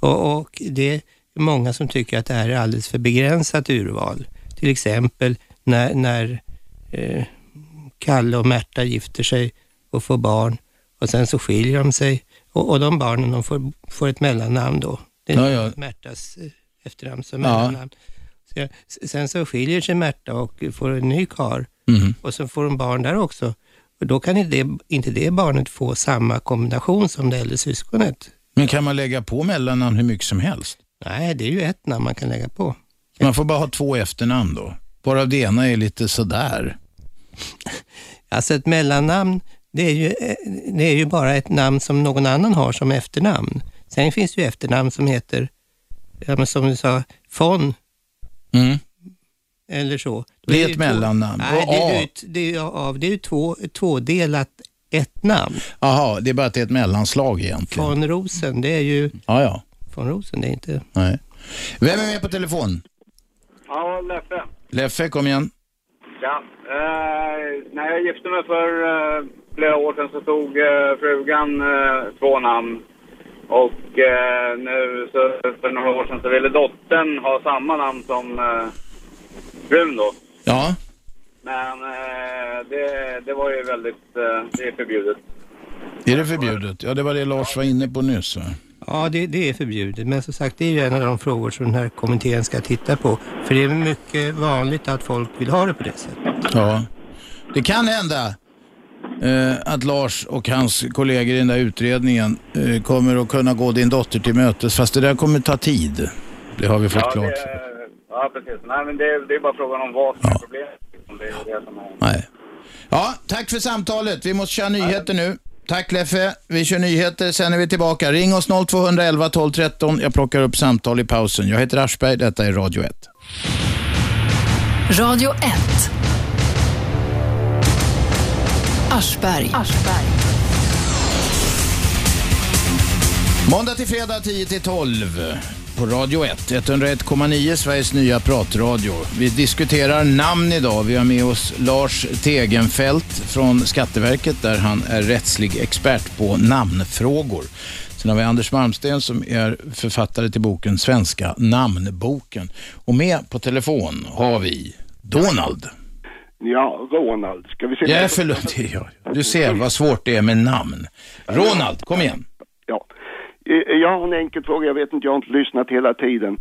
Och, och det är många som tycker att det här är alldeles för begränsat urval. Till exempel när, när eh, Kalle och Märta gifter sig och får barn och sen så skiljer de sig och, och de barnen de får, får ett mellannamn då. Det är Ja, ja. Märtas eh, efternamn som Ja. mellannamn. Sen så skiljer sig Märta och får en ny kar Mhm. och så får de barn där också. Och då kan inte det, inte det barnet få samma kombination som det äldre syskonet. Men kan man lägga på mellannamn hur mycket som helst? Nej, det är ju ett namn man kan lägga på. Man får bara ha två efternamn då? Varav det ena är lite sådär. Alltså ett mellannamn, det är, ju, eh, det är ju bara ett namn som någon annan har som efternamn. Sen finns det ju efternamn som heter, ja, men som du sa, von Mm. eller så. Då Det är ett mellannamn. Nej, det är ju, ett, det är ju, ja, det är ju två, tvådelat ett namn. Jaha, det är bara att det är ett mellanslag egentligen. Von Rosen, det är ju Ja, ja. von Rosen, det är inte... Nej. Vem är med på telefon? Ja, Leffe. Leffe, kom igen. Ja. Eh, när jag gifte mig för eh, flera år sedan så tog eh, frugan eh, två namn. Och eh, nu så, för några år sedan så ville dottern ha samma namn som eh, frun då. Ja. Men eh, det, det var ju väldigt, eh, det är förbjudet. Är det förbjudet? Ja, det var det Lars var inne på nyss. Va? Ja, det, det är förbjudet. Men som sagt, det är ju en av de frågor som den här kommittén ska titta på. För det är mycket vanligt att folk vill ha det på det sättet. Ja. Det kan hända att Lars och hans kollegor i den där utredningen eh, kommer att kunna gå din dotter till mötes, fast det där kommer ta tid. Det har vi fått ja, klart. Det, ja, precis. Nej, men det, det är bara frågan om vad som är problemet. Det är det som är... Nej. Ja, tack för samtalet. Vi måste köra nyheter nu. Tack Leffe. Vi kör nyheter, sen är vi tillbaka. Ring oss 0211 12 13. Jag plockar upp samtal i pausen. Jag heter Aschberg, detta är Radio 1. Radio 1. Aschberg. Måndag till fredag 10 till 12 på Radio 1. 101,9 Sveriges nya pratradio. Vi diskuterar namn idag. Vi har med oss Lars Tegenfält från Skatteverket där han är rättslig expert på namnfrågor. Sen har vi Anders Malmsten som är författare till boken Svenska namnboken. Och med på telefon har vi Donald. Ja, Ronald. Ska vi se? Ja, förlåt. jag. Du ser vad svårt det är med namn. Ronald, kom igen. Ja. Eh, Jag har en enkel fråga. Jag vet inte, jag har inte lyssnat hela tiden.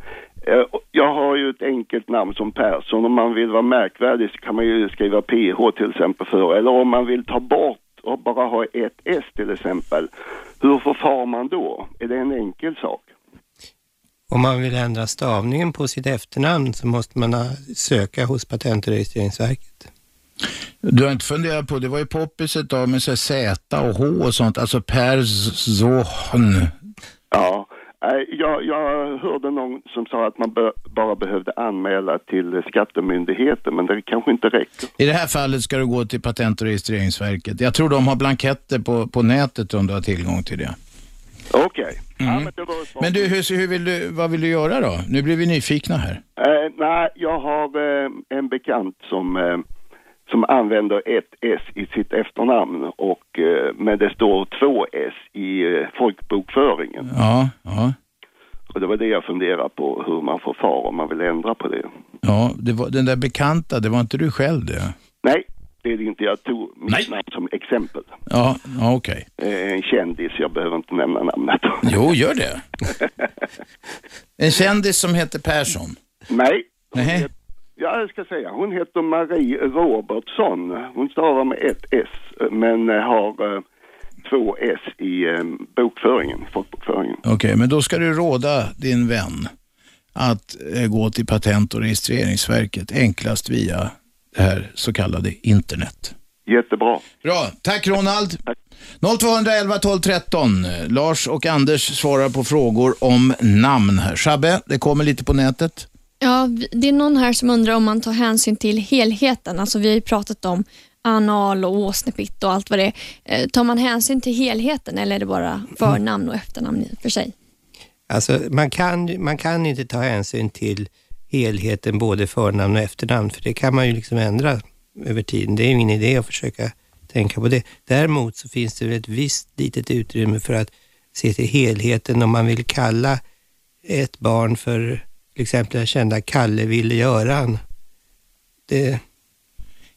Eh, Jag har ju ett enkelt namn som Persson. Om man vill vara märkvärdig så kan man ju skriva PH till exempel för. Eller om man vill ta bort och bara ha ett S till exempel. Hur förfar man då? Är det en enkel sak? Om man vill ändra stavningen på sitt efternamn så måste man söka hos Patent och registreringsverket. Du har inte funderat på, det var ju poppis ett tag med så Z och H och sånt, alltså Persson. Ja, eh, jag, jag hörde någon som sa att man bör, bara behövde anmäla till skattemyndigheten, men det kanske inte räcker. I det här fallet ska du gå till Patent och registreringsverket. Jag tror de har blanketter på, på nätet om du har tillgång till det. Okej. Mm. Men du, hur, hur vill du, vad vill du göra då? Nu blir vi nyfikna här. Eh, nej, jag har eh, en bekant som, eh, som använder ett S i sitt efternamn och eh, men det står två S i eh, folkbokföringen. Ja, ja. Och det var det jag funderade på, hur man förfar om man vill ändra på det. Ja, det var, den där bekanta, det var inte du själv det? Nej, det är det inte. Jag tog mitt namn som exempel. Ja, okej. Eh, en kändis, jag behöver inte nämna namnet. Jo, gör det. En kändis som heter Persson. Nej. Nej. Ja, jag ska säga. Hon heter Marie Robertsson. Hon stavar med ett S, men eh, har eh, två S i bokföringen, folkbokföringen. Okej, men då ska du råda din vän att gå till Patent och registreringsverket enklast via det här så kallade internet. Jättebra. Bra, tack Ronald. 0211 12 13. Lars och Anders svarar på frågor om namn här. Shabbe, det kommer lite på nätet. Ja, det är någon här som undrar om man tar hänsyn till helheten. Alltså vi har ju pratat om anal och åsnepitt och allt vad det är. Eh, Tar man hänsyn till helheten eller är det bara förnamn och efternamn i- för sig? Alltså, man kan, man kan inte ta hänsyn till helheten, både förnamn och efternamn, för det kan man ju liksom ändra över tiden. Det är ju ingen idé att försöka tänka på det. Däremot så finns det väl ett visst litet utrymme för att se till helheten om man vill kalla ett barn för till exempel den kända Kalle Ville Göran. Det,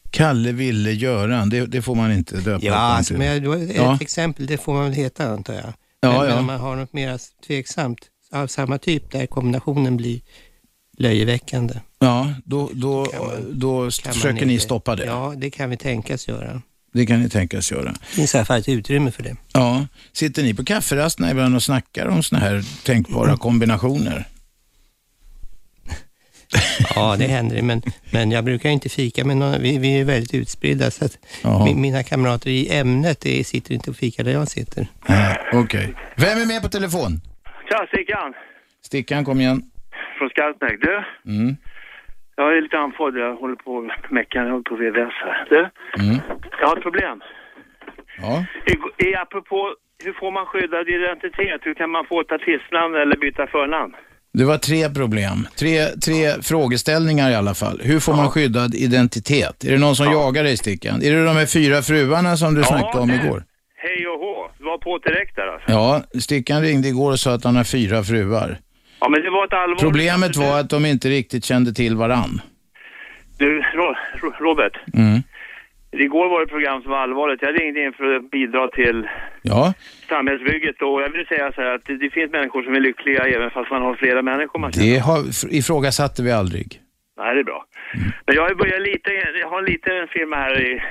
Kalle ville Göran, det, det får man inte döpa ja, alltså, men ett Ja. exempel, det får man väl heta antar jag. Ja, men, ja. men om man har något mer tveksamt av samma typ där kombinationen blir löjeväckande. Ja, då, då, då kan man försöker ni stoppa det. Ja, det kan vi tänkas göra. Det kan ni tänkas göra. Det finns i alla fall ett utrymme för det. Ja, sitter ni på kafferasterna ibland och snackar om såna här tänkbara kombinationer? Ja, det händer men, men jag brukar inte fika med någon. Vi, vi är väldigt utspridda, så att Jaha. mi- mina kamrater i ämnet det sitter inte och fikar där jag sitter. Okej. Vem är med på telefon? Tja, Stickan Stickan, kom igen. Från Skarpnäck. Du, Mm. jag är lite andfådd. Jag håller på med meckan. Jag håller på VVS här. Du, Mm. jag har ett problem. Ja. I, i, apropå hur får man skyddad identitet? Hur kan man få ett artistnamn eller byta förnamn? Det var tre problem. Tre, tre frågeställningar i alla fall. Hur får man skyddad identitet? Är det någon som jagar dig, Stickan? Är det de här fyra fruarna som du snackade om igår? Hej och hå. Det var på direkt där alltså. Ja, Stickan ringde igår och sa att han har fyra fruar. Ja, men det var ett allvarligt... Problemet var att de inte riktigt kände till varann. Du, Ro, Ro, Robert. Mm. Igår var det ett program som var allvarligt. Jag ringde in för att bidra till Ja, samhällsbygget och jag vill säga så här att det, finns människor som är lyckliga även fast man har flera människor man känner. det har, ifrågasatte vi aldrig. Nej, det är bra. Men jag ju börjat lite, jag har en liten firma här i,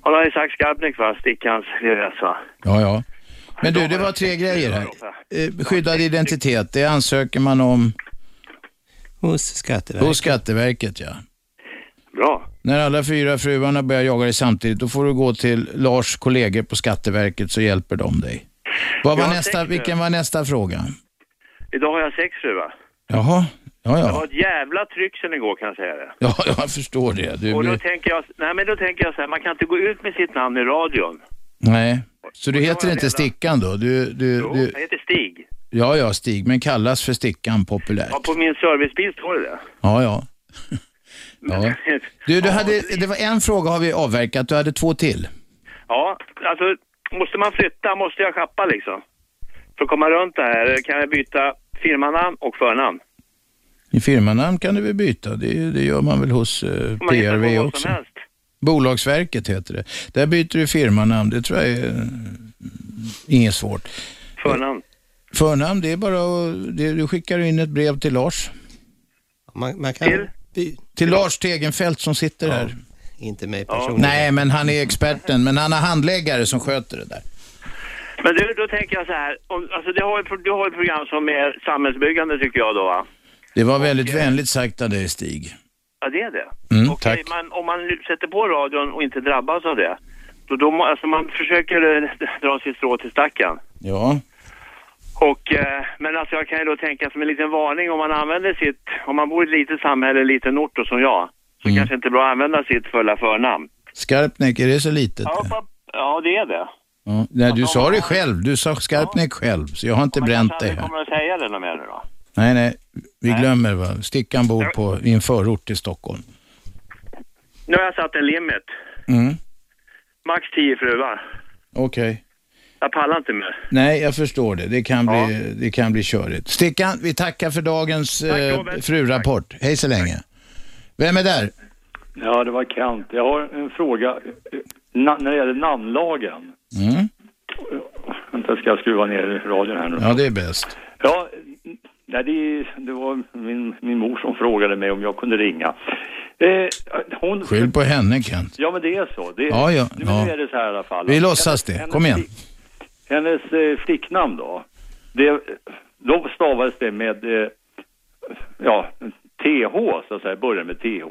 har jag sagt Skarpnäck va? Stickans VVS va? Ja, ja. Men du, det var tre grejer här. Eh, Skyddad identitet, det ansöker man om Hos Skatteverket. Hos Skatteverket, ja. Bra. När alla fyra fruarna börjar jaga dig samtidigt, då får du gå till Lars kollegor på Skatteverket så hjälper de dig. Vad var nästa, vilken var nästa fråga? Idag har jag sex fruar. Jaha, ja Det ja. var ett jävla tryck sen igår kan jag säga det. Ja, jag förstår det. Du och då blir... tänker jag, nej men då tänker jag så här, man kan inte gå ut med sitt namn i radion. Nej, så du heter inte Stickan då? Du, du, Jo, du... jag heter Stig. Ja, ja, Stig, men kallas för Stickan populärt. Ja, på min servicebil står det det. Ja, ja. ja. Du, du hade, det var en fråga har vi avverkat, du hade två till. Ja, alltså måste man flytta, måste jag schappa liksom? För att komma runt det här, kan jag byta firmanamn och förnamn? I firmanamn kan du väl byta, det, det gör man väl hos eh, PRV också. som helst? Bolagsverket heter det. Där byter du firmanamn, det tror jag är eh, inget svårt. Förnamn? Förnamn, det är bara att, du skickar in ett brev till Lars. Man, man kan till? till Lars Tegenfält som sitter här. Inte mig personligen. Nej, men han är experten, men han har handläggare som sköter det där. Men du, då tänker jag så här, om, alltså du har, ett, du har ett program som är samhällsbyggande tycker jag då va? Det var väldigt vänligt sagt av dig, Stig. Ja, det är det. Mm, Okej, tack. men om man sätter på radion och inte drabbas av det, då, då må- alltså man försöker eh, dra sitt strå till stacken. Ja. Och, eh, men alltså jag kan ju då tänka som en liten varning om man använder sitt, om man bor i ett litet samhälle, en liten ort och som jag, så Mm. kanske inte är bra att använda sitt fulla förnamn. Skarpnäck, är det så litet? Ja, pa- ja, det är det. Ja. Nej, du sa det själv. Du sa Skarpnäck själv, så jag har inte bränt Jag här. kommer att säga det mer nu då. Nej, nej. Vi glömmer va. Stickan bor på, i en förort till Stockholm. Nu har jag satt en limit. Mm. Max 10 fruar. Okej. Jag pallar inte mer. Nej, jag förstår det. Det kan, bli, det kan bli körigt. Stickan, vi tackar för dagens eh, frurapport. Hej så länge. Vem är där? Ja, det var Kent. Jag har en fråga na- när det gäller namnlagen. Mm. Vänta, ska jag skruva ner radion här nu? Ja, det är bäst. Ja, nej, det, det var min, min mor som frågade mig om jag kunde ringa. Eh, hon... Skyll på henne, Kent. Ja, men det är så. Det, Ja, ja, Nu, ja. är det så här i alla fall. Vi låtsas det. Hennes- Kom igen. Hennes eh, flicknamn då, det, då stavades det med, eh, ja, TH så att säga, börjar med TH.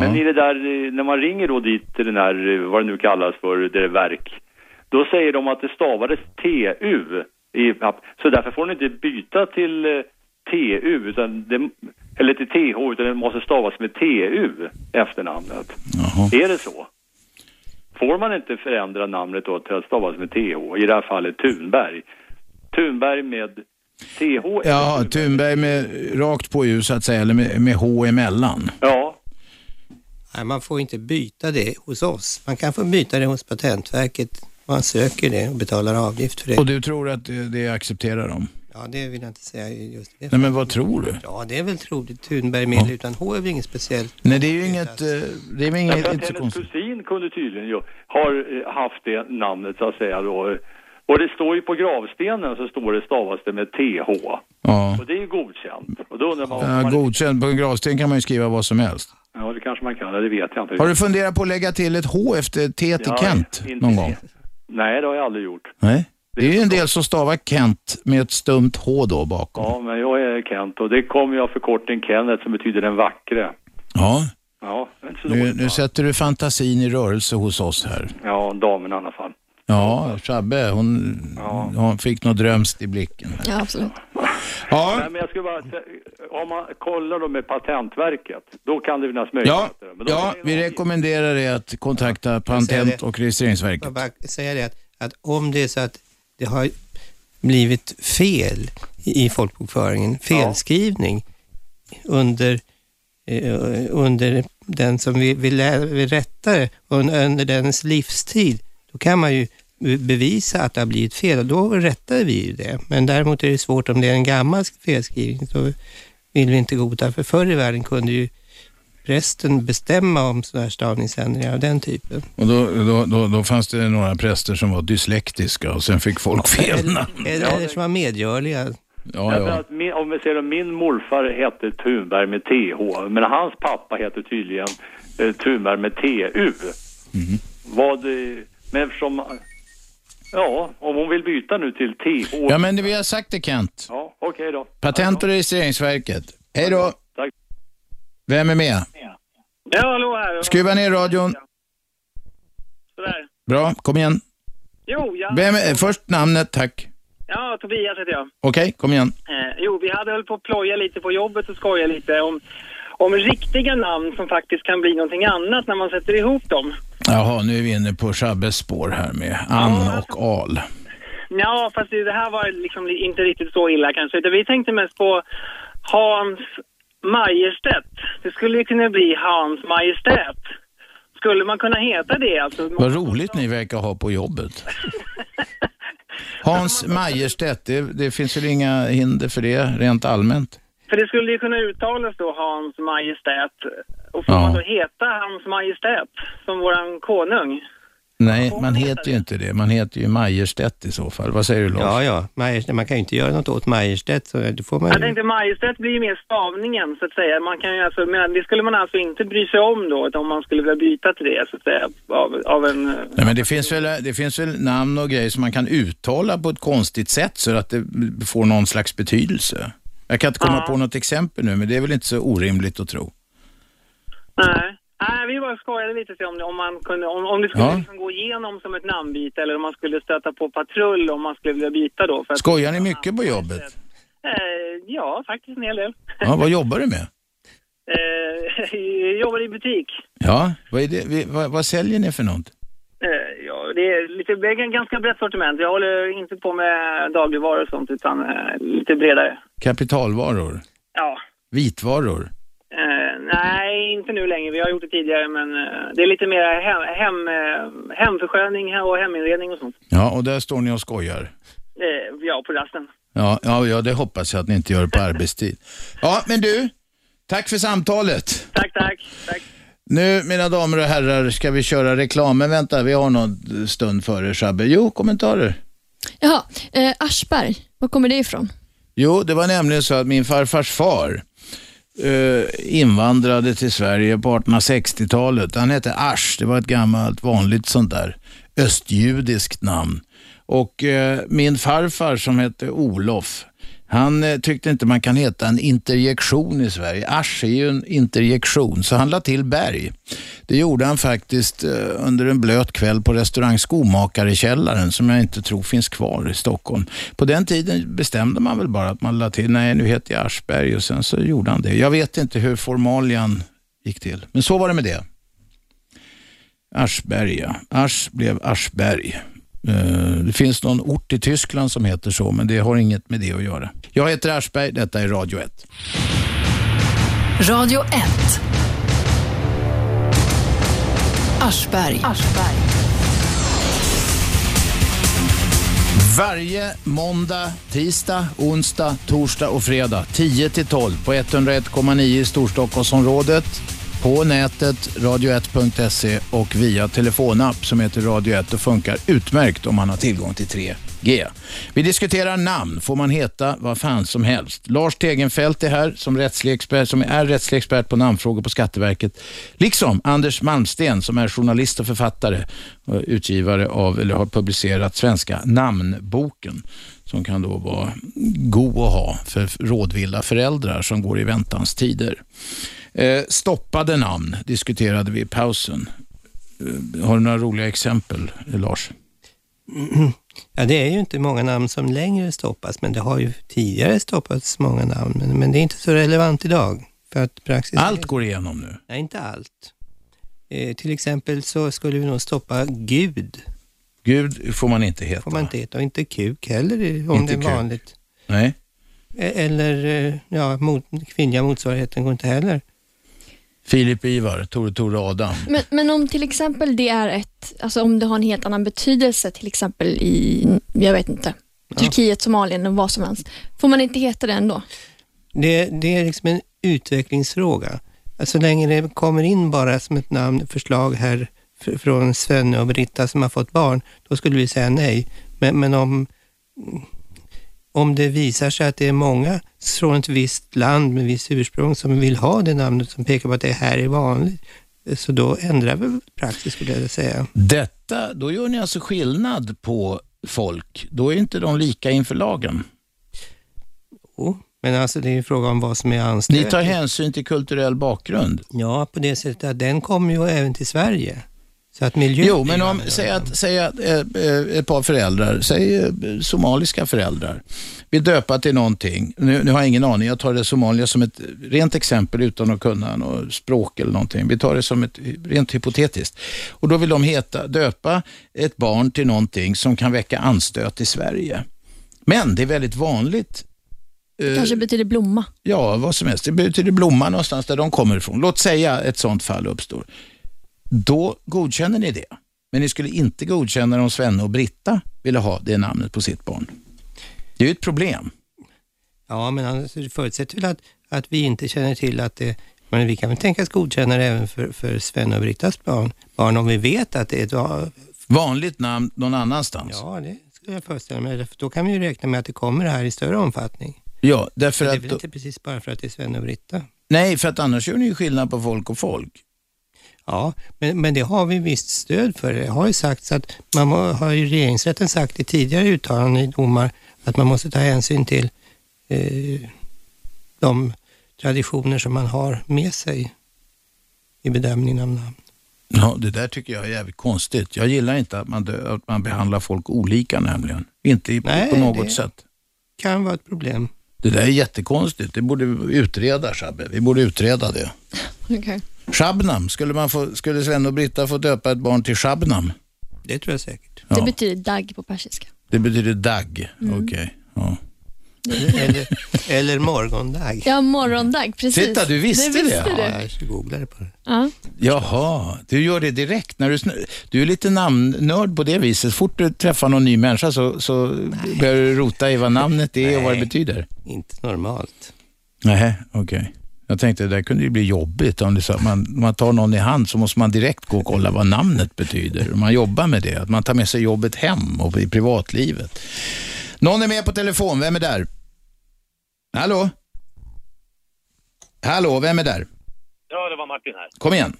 Men i det där, eh, när man ringer då dit till den här, eh, vad det nu kallas för, det verk, då säger de att det stavades TU. I, så därför får ni inte byta till eh, TU, utan det, eller till TH, utan det måste stavas med TU, efternamnet. Är det så? Får man inte förändra namnet då till att stavas med TH, i det här fallet Thunberg? Thunberg med TH? Ja, Thunberg med rakt på U så att säga, eller med, med H emellan. Ja. Nej, man får inte byta det hos oss. Man kan få byta det hos Patentverket. Man söker det och betalar avgift för det. Och du tror att det, det accepterar de? Ja, det vill jag inte säga just det. Nej, men vad tror du? Ja, det är väl troligt. Thunberg med eller utan H är väl inget speciellt. Nej, det är ju inget, eh, det är väl inget, Därför att hennes kusin kunde tydligen ju, har eh, haft det namnet så att säga då. Och det står ju på gravstenen så står det stavas det med TH. Ja. Och det är ju godkänt. Och då undrar man, Ja, man godkänd. På en gravsten kan man ju skriva vad som helst. Ja, det kanske man kan. Det vet jag inte. Har du funderat på att lägga till ett H efter T till Ja, Kent inte någon det. gång? Nej, det har jag aldrig gjort. Nej. Det är ju en del som stavar Kent med ett stumt H då bakom. Ja, men jag är Kent och det kommer ju av förkortningen Kenneth som betyder den vackre. Ja, Ja, nu, nu sätter du fantasin i rörelse hos oss här. Ja, damen i alla fall. Ja, Shabbe, hon, hon fick något drömst i blicken. Ja, absolut. Ja. Nej, men jag skulle bara om man kollar då med Patentverket, då kan det finnas Ja, möjligheter. Men då ja vi rekommenderar dig att kontakta Patent och registreringsverket. Jag bara säga det att, att om det är så att det har blivit fel i folkbokföringen, felskrivning under, eh, under den som vi, vi, lä- vi rättar under, dens livstid, då kan man ju be- bevisa att det har blivit fel och då rättar vi ju det. Men däremot är det svårt om det är en gammal felskrivning, så vill vi inte godta. För förr i världen kunde ju prästen bestämma om sådana här stavningsändringar av den typen. Och då, då, då, då fanns det några präster som var dyslektiska och sen fick folk fel namn. Eller, eller som var medgörliga. Ja, ja. att min, om vi ser det, min morfar hette Thunberg med TH, men hans pappa heter tydligen eh, Thunberg med TU. Mhm. Vad, eh, men eftersom, ja, om hon vill byta nu till TH. Ja, men vi har sagt det Kent. Ja, okej då. Patent och registreringsverket. Hej då. Vem är med? Ja, hallå här. Skruva ner radion. Sådär. Bra, kom igen. Jo, ja. Vem är, först namnet, tack. Ja, Tobias heter jag. Okej, kom igen. Eh, jo, vi hade väl på att ploja lite på jobbet och skoja lite om, om riktiga namn som faktiskt kan bli någonting annat när man sätter ihop dem. Jaha, nu är vi inne på Shabbes spår här med Ann och Al. Ja, fast det det här var liksom inte riktigt så illa kanske. Utan vi tänkte mest på Hans Majestät. Det skulle ju kunna bli Hans Majestät. Skulle man kunna heta det alltså? Vad roligt ni verkar ha på jobbet. Hans Majerstedt, det, det finns väl inga hinder för det rent allmänt? För det skulle ju kunna uttalas då Hans Majestät. Och får Ja. man då heta Hans Majestät som våran konung? Nej, man heter ju inte det. Man heter ju Majerstedt i så fall. Vad säger du Lars? Ja, ja. Majerstedt, man kan ju inte göra något åt Majerstedt, så det får man Jag ju... tänkte Majestät blir ju mer stavningen så att säga. Man kan ju alltså, men det skulle man alltså inte bry sig om då om man skulle vilja byta till det så att säga av, av en... Nej, men det finns, väl, det finns väl namn och grejer som man kan uttala på ett konstigt sätt så att det får någon slags betydelse. Jag kan inte komma Ja. på något exempel nu, men det är väl inte så orimligt att tro. Nej. Nej, vi bara skojade lite se om, om man kunde, om, om det skulle Ja. liksom gå igenom som ett namnbyte eller om man skulle stöta på patrull om man skulle vilja byta då. För Skojar ni mycket på jobbet? Eh, ja, faktiskt en hel del. Ja, vad jobbar du med? Eh, jag jobbar i butik. Ja, vad, är det, vad, vad säljer ni för något? Eh, ja, det är lite det är ganska brett sortiment. Jag håller inte på med dagligvaror och sånt utan eh, lite bredare. Kapitalvaror? Ja. Vitvaror? Eh, nej, inte nu längre. Vi har gjort det tidigare men eh, det är lite mer hem, hem, eh, hemförsköning och heminredning och sånt. Ja, och där står ni och skojar. Eh, ja, på rasten. Ja, ja, ja, det hoppas jag att ni inte gör på arbetstid. Ja, men du, tack för samtalet. Tack, tack. tack. Nu, mina damer och herrar, ska vi köra reklam. Men vänta, vi har någon stund före Shabbe. Jo, kommentarer. Jaha, eh, Aschberg, var kommer det ifrån? Jo, det var nämligen så att min farfars far Eh, invandrade till Sverige på 1860-talet. Han hette Asch, det var ett gammalt vanligt sånt där östjudiskt namn. Och eh, min farfar som hette Olof, han eh, tyckte inte man kan heta en interjektion i Sverige. Asch är ju en interjektion, så han la till berg. Det gjorde han faktiskt eh, under en blöt kväll på restaurang Skomakarekällaren som jag inte tror finns kvar i Stockholm. På den tiden bestämde man väl bara att man la till, nej nu heter jag Aschberg och sen så gjorde han det. Jag vet inte hur formalian gick till, men så var det med det. Aschberg, ja. Asch blev Aschberg. Eh, Det finns någon ort i Tyskland som heter så, men det har inget med det att göra. Jag heter Aschberg, detta är Radio 1. Radio 1. Aschberg. Varje måndag, tisdag, onsdag, torsdag och fredag 10-12 på 101,9 i Storstockholmsområdet. På nätet, radio1.se och via telefonapp som heter Radio 1 och funkar utmärkt om man har tillgång till 3G. Vi diskuterar namn. Får man heta vad fan som helst? Lars Tegenfält är här som, rättslig expert, som är rättslig expert på namnfrågor på Skatteverket. Liksom Anders Malmsten som är journalist och författare och utgivare av, eller har publicerat Svenska namnboken som kan då vara god att ha för rådvilla föräldrar som går i väntans tider. Eh, stoppade namn diskuterade vi i pausen. Eh, har du några roliga exempel, Lars? Ja, det är ju inte många namn som längre stoppas, men det har ju tidigare stoppats många namn. Men, men det är inte så relevant idag. För att praxis Allt går igenom nu? Nej, inte allt. Eh, till exempel så skulle vi nog stoppa Gud. Gud får man inte heta. får man inte heta. Och inte kuk heller, om Inte det är kuk. vanligt. Nej. Eh, Eller, eh, ja, mot, kvinnliga motsvarigheten går inte heller. Filip Ivar, Tore Tore Adam. Men, men om till exempel det är ett, alltså om det har en helt annan betydelse, till exempel i, jag vet inte, Turkiet, Somalien och vad som helst. Får man inte heta det ändå? Det, det är liksom en utvecklingsfråga. Alltså, så länge det kommer in bara som ett namn, förslag här fr- från Svenne och Britta som har fått barn, då skulle vi säga nej. Men, men om, om det visar sig att det är många från ett visst land med visst ursprung som vill ha det namnet som pekar på att det här är vanligt, så då ändrar vi praxis skulle jag säga. Detta, då gör ni alltså skillnad på folk. Då är inte de lika inför lagen. Jo, Men alltså det är ju fråga om vad som är anstötligt. Ni tar hänsyn till kulturell bakgrund. Ja, på det sättet att den kommer ju även till Sverige. Så att miljön Jo, men om, säg att, säg att eh, eh, ett par föräldrar, säg eh, somaliska föräldrar, vill döpa till någonting. Nu, nu har jag ingen aning, jag tar det somaliska som ett rent exempel utan att kunna något språk eller någonting. Vi tar det som ett rent hypotetiskt. Och då vill de heta, döpa ett barn till någonting som kan väcka anstöt i Sverige. Men det är väldigt vanligt eh, Kanske betyder blomma. Ja, vad som helst. Det betyder blomma någonstans där de kommer ifrån. Låt säga ett sånt fall uppstår. Då godkänner ni det. Men ni skulle inte godkänna om Svenne och Britta ville ha det namnet på sitt barn. Det är ju ett problem. Ja, men annars det förutsätter väl att, att vi inte känner till att det... Men vi kan väl tänkas godkänna det även för, för Sven och Brittas barn, barn om vi vet att det är ett va- Vanligt namn någon annanstans. Ja, det skulle jag föreställa mig. Då kan vi ju räkna med att det kommer här i större omfattning. Ja, därför det är att... väl Då, inte precis bara för att det är Sven och Britta. nej, för att annars gör ni ju skillnad på folk och folk. Ja, men, men det har vi visst stöd för. Det har ju sagts att man må, har ju regeringsrätten sagt i tidigare uttalanden i domar att man måste ta hänsyn till eh, de traditioner som man har med sig i bedömningen av namn. Ja, det där tycker jag är jävligt konstigt. Jag gillar inte att man, dö- att man behandlar folk olika nämligen. Inte i, Nej, på något det- sätt. Kan vara ett problem. Det där är jättekonstigt. Det borde vi utreda, Shabbe. Vi borde utreda det. Okej. Shabnam, skulle, man få, skulle Sven och Britta få döpa ett barn till Shabnam? Det tror jag säkert. Det betyder dagg på persiska. Det betyder dagg. Mm. Okej. Ja. Eller, eller morgondag. Ja, morgondagg, precis. Titta, du visste det. visste Ja, du. Jag ska googla det på det. Ja. Jaha, du gör det direkt. när Du, du är lite namnnörd på det viset. Fort du träffar någon ny människa så, så börjar du rota i vad namnet är och vad det Nej. betyder. Inte normalt. Nej, okej. Jag tänkte det där kunde ju bli jobbigt. Om det så att man, man tar någon i hand så måste man direkt gå och kolla vad namnet betyder. Man jobbar med det, att man tar med sig jobbet hem och i privatlivet. Någon är med på telefon, vem är där? Hallå? Hallå, vem är där? Ja, det var Martin här. Kom igen.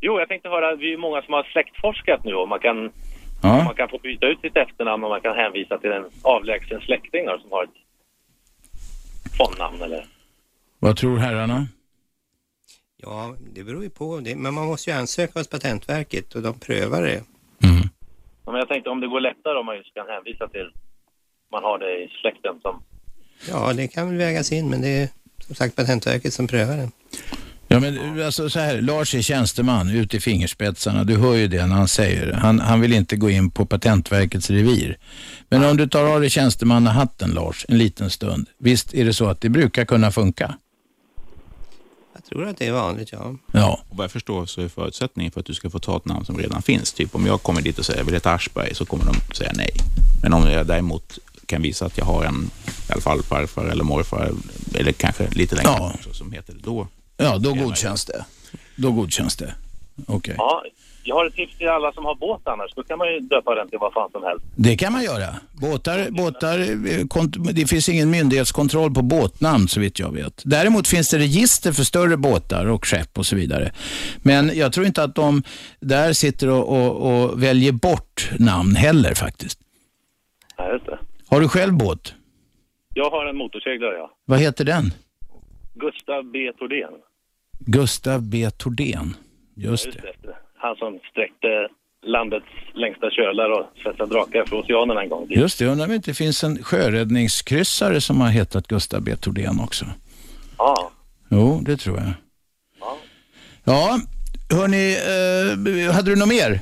Jo, jag tänkte höra, vi är många som har släktforskat nu och man kan, Ja. man kan få byta ut sitt efternamn och man kan hänvisa till en avlägsen släkting som har ett fondnamn eller... Vad tror herrarna? Ja, det beror ju på. Det, men man måste ju ansöka hos Patentverket och de prövar det. Ja, men jag tänkte om det går lättare om man just kan hänvisa till man har det i släkten som... Ja, det kan väl vägas in, men det är som sagt Patentverket som prövar det. Ja, men alltså så här, Lars är tjänsteman ute i fingerspetsarna. Du hör ju det när han säger det. Han, han vill inte gå in på Patentverkets revir. Men om du tar av dig tjänstemannahatten, Lars, en liten stund. Visst är det så att det brukar kunna funka? Tror att det är vanligt, ja. Ja. Och vad jag förstår så är förutsättningen för att du ska få ta ett namn som redan finns, typ om jag kommer dit och säger jag vill heta Aschberg så kommer de säga nej. Men om jag däremot kan visa att jag har en, i alla fall farfar eller morfar, eller kanske lite längre Ja. också, som heter det, då. Ja, då godkänns det. Då godkänns det. Okej. Ja, jag har ett tips till alla som har båt annars. Då kan man ju döpa den till vad fan som helst. Det kan man göra. Båtar, båtar, eh, kont- det finns ingen myndighetskontroll på båtnamn så vitt jag vet. Däremot finns det register för större båtar och skepp och så vidare. Men jag tror inte att de där sitter och, och, och väljer bort namn heller faktiskt. Ja, just det. Har du själv båt? Jag har en motorseglare, ja. Vad heter den? Gustav B. Thordén. Gustav B. Thordén. Just det. det. Han som sträckte landets längsta kölar och svetsade drakar för oceanen en gång. Just det, undrar om det inte finns en sjöräddningskryssare som har hetat Gustav B. Thordén också. Ja. Jo, det tror jag. Ja, hörni, eh, hade du något mer?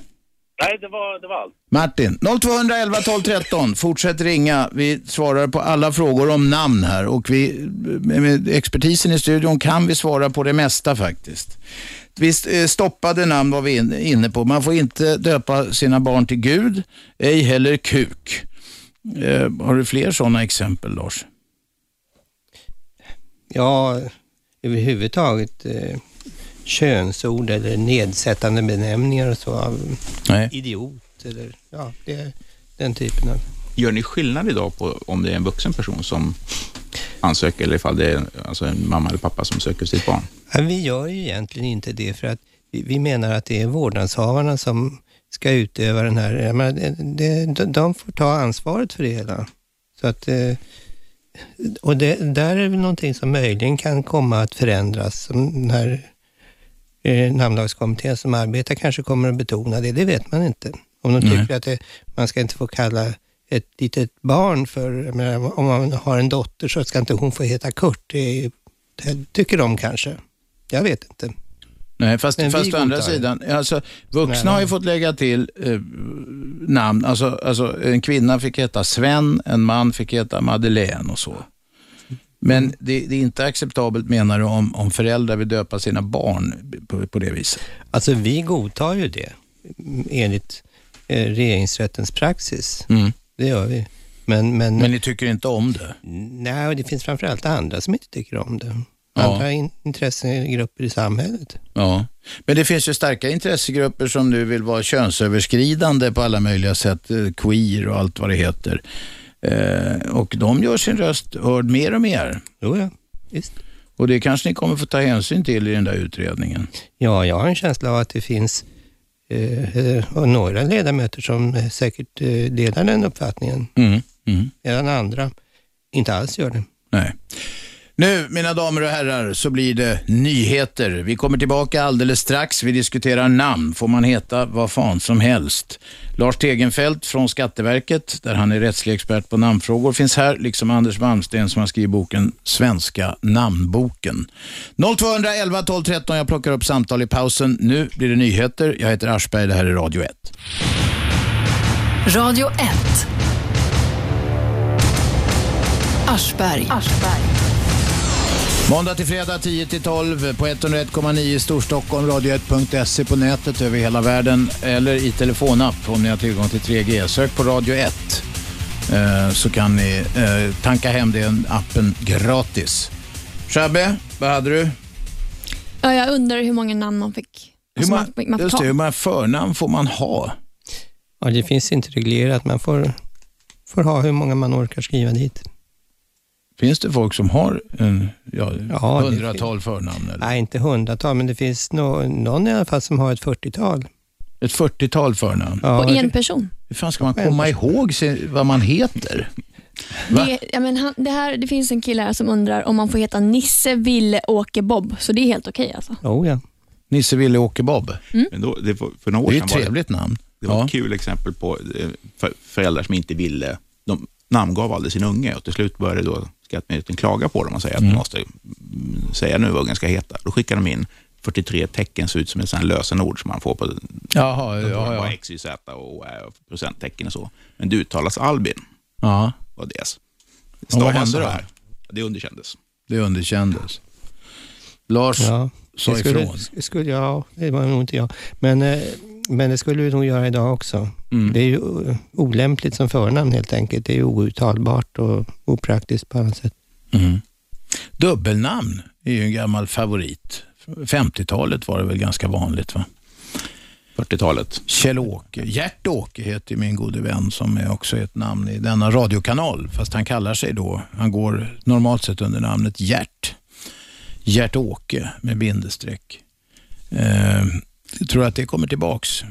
Nej, det var, det var allt. Martin, 0211 12 13. Fortsätt ringa. Vi svarar på alla frågor om namn här och vi, med expertisen i studion kan vi svara på det mesta faktiskt. Visst, eh, stoppade namn var vi in- inne på. Man får inte döpa sina barn till Gud, ej heller kuk. Eh, har du fler sådana exempel, Lars? Ja, överhuvudtaget eh, könsord eller nedsättande benämningar och så. av Nej. Idiot eller ja, det den typen av... Gör ni skillnad idag på om det är en vuxen person som ansöker eller ifall det är alltså en mamma eller pappa som söker sitt barn? Ja, vi gör ju egentligen inte det för att vi, vi menar att det är vårdnadshavarna som ska utöva den här, menar, det, det, de får ta ansvaret för det hela. Så att eh, och det, där är väl någonting som möjligen kan komma att förändras. Som Den här eh, namnlagskommittén som arbetar kanske kommer att betona det, det vet man inte. Om de Nej. tycker att det, man ska inte få kalla ett litet barn för, menar, om man har en dotter så ska inte hon få heta Kurt. Det, det tycker de kanske. Jag vet inte. Nej, fast, Men fast å andra sidan, alltså, vuxna Nej. har ju fått lägga till eh, namn. Alltså, alltså, en kvinna fick heta Sven, en man fick heta Madeleine och så. Men det, det är inte acceptabelt menar du om, om föräldrar vill döpa sina barn på, på det viset? Alltså vi godtar ju det enligt eh, regeringsrättens praxis. Mm. Det gör vi. Men, men, Men ni tycker inte om det? Nej, och det finns framförallt andra som inte tycker om det. Ja. Andra in, intressegrupper i samhället. Ja, men det finns ju starka intressegrupper som nu vill vara könsöverskridande på alla möjliga sätt, eh, queer och allt vad det heter. Eh, och de gör sin röst hörd mer och mer. Jo, ja. Visst. Och det kanske ni kommer få ta hänsyn till i den där utredningen. Ja, jag har en känsla av att det finns eh, eh, några ledamöter som eh, säkert eh, delar den uppfattningen. Mm. Mm. Medan andra inte alls gör det. Nej. Nu, mina damer och herrar, så blir det nyheter. Vi kommer tillbaka alldeles strax. Vi diskuterar namn. Får man heta vad fan som helst? Lars Tegenfeldt från Skatteverket, där han är rättslig expert på namnfrågor, finns här, liksom Anders Malmsten som har skrivit boken Svenska namnboken. 0211 12 13. Jag plockar upp samtal i pausen. Nu blir det nyheter. Jag heter Aschberg. Det här är Radio 1. Radio 1. Aschberg. Aschberg. Måndag till fredag 10 till 12 på 101,9 i Storstockholm, radio1.se på nätet över hela världen eller i telefonapp om ni har tillgång till 3G. Sök på Radio 1 eh, så kan ni eh, tanka hem den appen gratis. Shabbe, vad hade du? Ja, jag undrar hur många namn man fick. Hur, Alltså, man, man, man fick just det, hur många förnamn får man ha? Ja, det finns inte reglerat. Man får, får ha hur många man orkar skriva dit. Finns det folk som har en, ja, Ja, hundratal förnamn? Eller? Nej, inte hundratal, men det finns nå- någon i alla fall som har ett 40-tal. Ett 40-tal förnamn? Ja, På en person. Hur fan ska man komma ihåg sin, vad man heter? Va? Det, ja, men han, det, här, det finns en kille här som undrar om man får heta Nisse, Ville, Åke, Bob. Så det är helt okej alltså. Oh, ja. Nisse, Ville, Åke, Bob. Men då, det var, för några år Det är ett trevligt namn. Det var Ja. ett kul exempel på eh, för, föräldrar som inte ville, de namngav aldrig sin unge och till slut började då Skattemyndigheten klaga på dem och säga att Mm. de måste säga nu vad ungen ska heta. Då skickar de in 43 tecken, ser ut som ett lösenord som man får på Jaha, ja, ja. bara X, Y, Z och Ä och procenttecken och så. Men det uttalas Albin. Ja. Var det. Och vad hände då? här. Det underkändes. Det underkändes. Lars Ja, sa det skulle, ifrån. sk- skulle, ja, det var nog inte jag. Men, eh, men det skulle vi nog göra idag också. Mm. Det är ju olämpligt som förnamn helt enkelt. Det är ju outtalbart och opraktiskt på alla sätt. Mm. Dubbelnamn är ju en gammal favorit. 50-talet var det väl ganska vanligt va? 40-talet. Kjell-Åke. Gert-Åke heter min gode vän som är också ett namn i denna radiokanal. Fast han kallar sig då, han går normalt sett under namnet Gert. Gert-Åke med bindestreck. Eh, jag tror att det kommer tillbaks.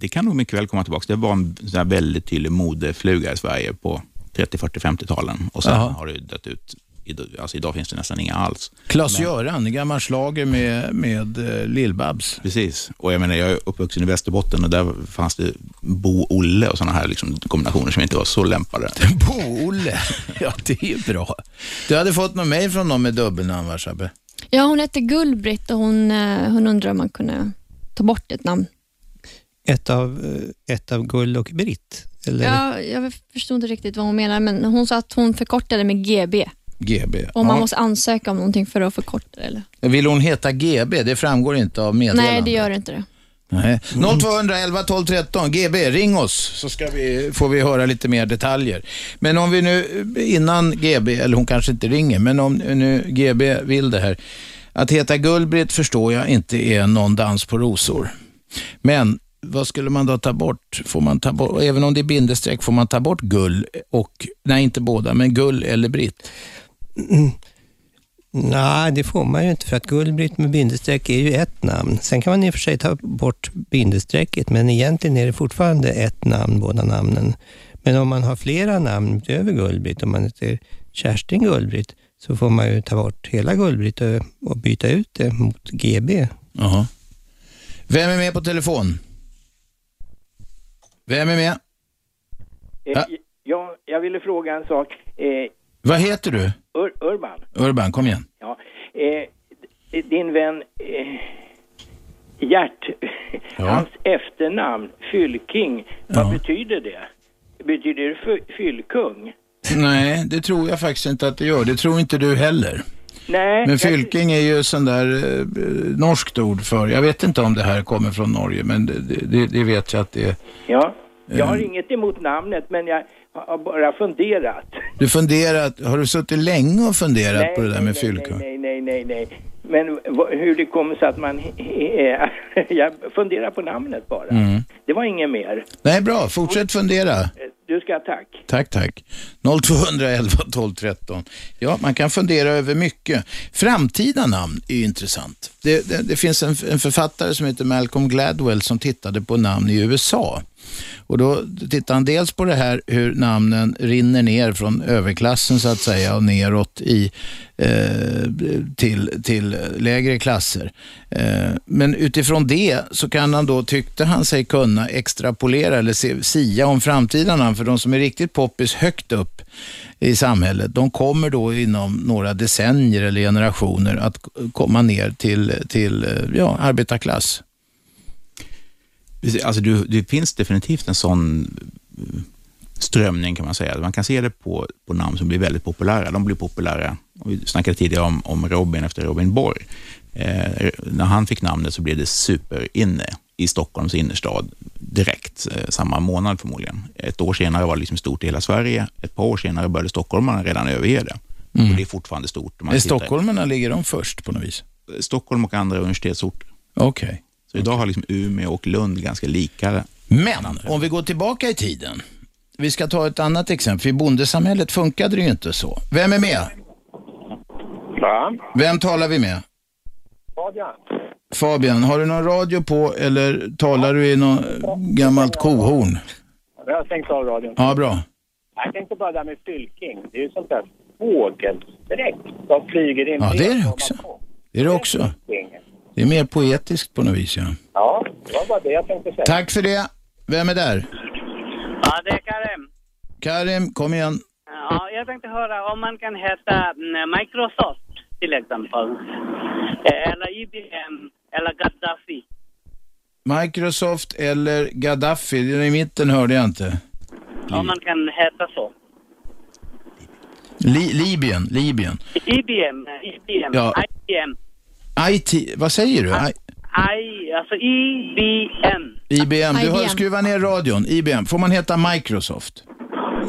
Det kan nog mycket väl komma tillbaka. Det var en sån här väldigt tydlig modefluga i Sverige på 30, 40, 50-talen och sen Jaha. har det dött ut. Idag- Alltså idag finns det nästan inga alls. Klas-Göran, gammal slager med, med eh, Lill-Babs. Precis. Och jag menar, jag är uppvuxen i Västerbotten och där fanns det Bo-Olle och sådana här liksom kombinationer som inte var så lämpade. Bo-Olle, ja det är ju bra. Du hade fått någon mejl från någon med dubbelnamn va Shabbe? Ja, hon hette Gullbritt och hon, eh, hon undrar om man kunde ta bort ett namn. Ett av, eh, ett av Gull och Britt. Eller? Ja, jag förstod inte riktigt vad hon menar, men hon sa att hon förkortade med GB. GB. Och man Ja. måste ansöka om någonting för att förkorta det. Eller? Vill hon heta GB? Det framgår inte av meddelandet. Nej, det gör inte det. Nej. 0211 12 13, GB, ring oss så ska vi, får vi höra lite mer detaljer. Men om vi nu, innan GB, eller hon kanske inte ringer, men om nu GB vill det här. Att heta Gullbritt förstår jag inte är någon dans på rosor. Men vad skulle man då ta bort? Får man ta bort, även om det är bindestreck, får man ta bort gull och, nej inte båda, men gull eller britt? Mm. Nej, det får man ju inte för att Gullbritt med bindestreck är ju ett namn. Sen kan man i och för sig ta bort bindestrecket, men egentligen är det fortfarande ett namn, båda namnen. Men om man har flera namn utöver Gullbritt, om man heter Kerstin Gullbritt så får man ju ta bort hela Gullbritt och, byta ut det mot GB. Jaha. Vem är med på telefon? Vem är med? Eh, ja, jag ville fråga en sak. Eh, Vad heter du? Ur Urban, Urban, kom igen. ja. Eh, din vän eh, Gert, hans efternamn, Fylking, vad betyder det? Betyder det fy- fyllkung? Nej, det tror jag faktiskt inte att det gör. Det tror inte du heller. Nej. Men fylking är ju sån där eh, norskt ord för, jag vet inte om det här kommer från Norge, men det, det, det vet jag att det är. Ja, jag har Eh. inget emot namnet, men jag har bara funderat. Du funderat, har du suttit länge och funderat Nej, på det där nej, med nej, fyllkung? Nej, nej, nej, nej. Men hur det kommer sig att man... jag funderar på namnet bara. Mm. Det var inget mer. Nej, bra. Fortsätt fundera. Du ska ha tack. Tack, tack. 0211 12 13. Ja, man kan fundera över mycket. Framtida namn är ju intressant. Det, det, det finns en, en författare som heter Malcolm Gladwell som tittade på namn i USA. Och då tittar han dels på det här hur namnen rinner ner från överklassen så att säga och neråt i, eh, till, till lägre klasser. Eh, men utifrån det så kan han då, tyckte han sig kunna extrapolera eller se, sia om framtida namn. För de som är riktigt poppis högt upp i samhället, de kommer då inom några decennier eller generationer att komma ner till, till eh, ja, arbetarklass. Alltså du, det finns definitivt en sån eh, strömning kan man säga. Man kan se det på, på namn som blir väldigt populära. De blir populära. Vi snackade tidigare om, om Robin efter Robin Borg. Eh, när han fick namnet så blev det superinne i Stockholms innerstad direkt, eh, samma månad förmodligen. Ett år senare var det liksom stort i hela Sverige. Ett par år senare började stockholmarna redan överge det. Mm. Och det är fortfarande stort. Man Är tittar- stockholmarna, ligger de först på något vis? Stockholm och andra universitetsorter. Okej. Så idag har liksom Umeå och Lund ganska lika. Men om vi går tillbaka i tiden. Vi ska ta ett annat exempel. För I bondesamhället funkade det ju inte så. Vem är med? Vem talar vi med? Fabian. Fabian, har du någon radio på eller talar du i något gammalt kohorn? Jag har stängt av radion. Ja, bra. Jag tänkte bara där med fylking. Det är ju sånt där fågelsträck som flyger in. Ja, det är det också. Det är det också. Det är mer poetiskt på något vis, ja. Ja, det var bara det jag tänkte säga. Tack för det. Vem är där? Ja, det är Karim. Karim, kom igen. Ja, jag tänkte höra om man kan heta mm, Microsoft till exempel. Eh, Eller IBM eller Gaddafi. Microsoft eller Gaddafi? I mitten hörde jag inte. Om man kan heta så. Li Libyen, Libyen. IBM, IBM, Ja. IBM. IT, vad säger du? I, I, alltså IBM. IBM. Du har IBM. skruvat ner radion. IBM. Får man heta Microsoft?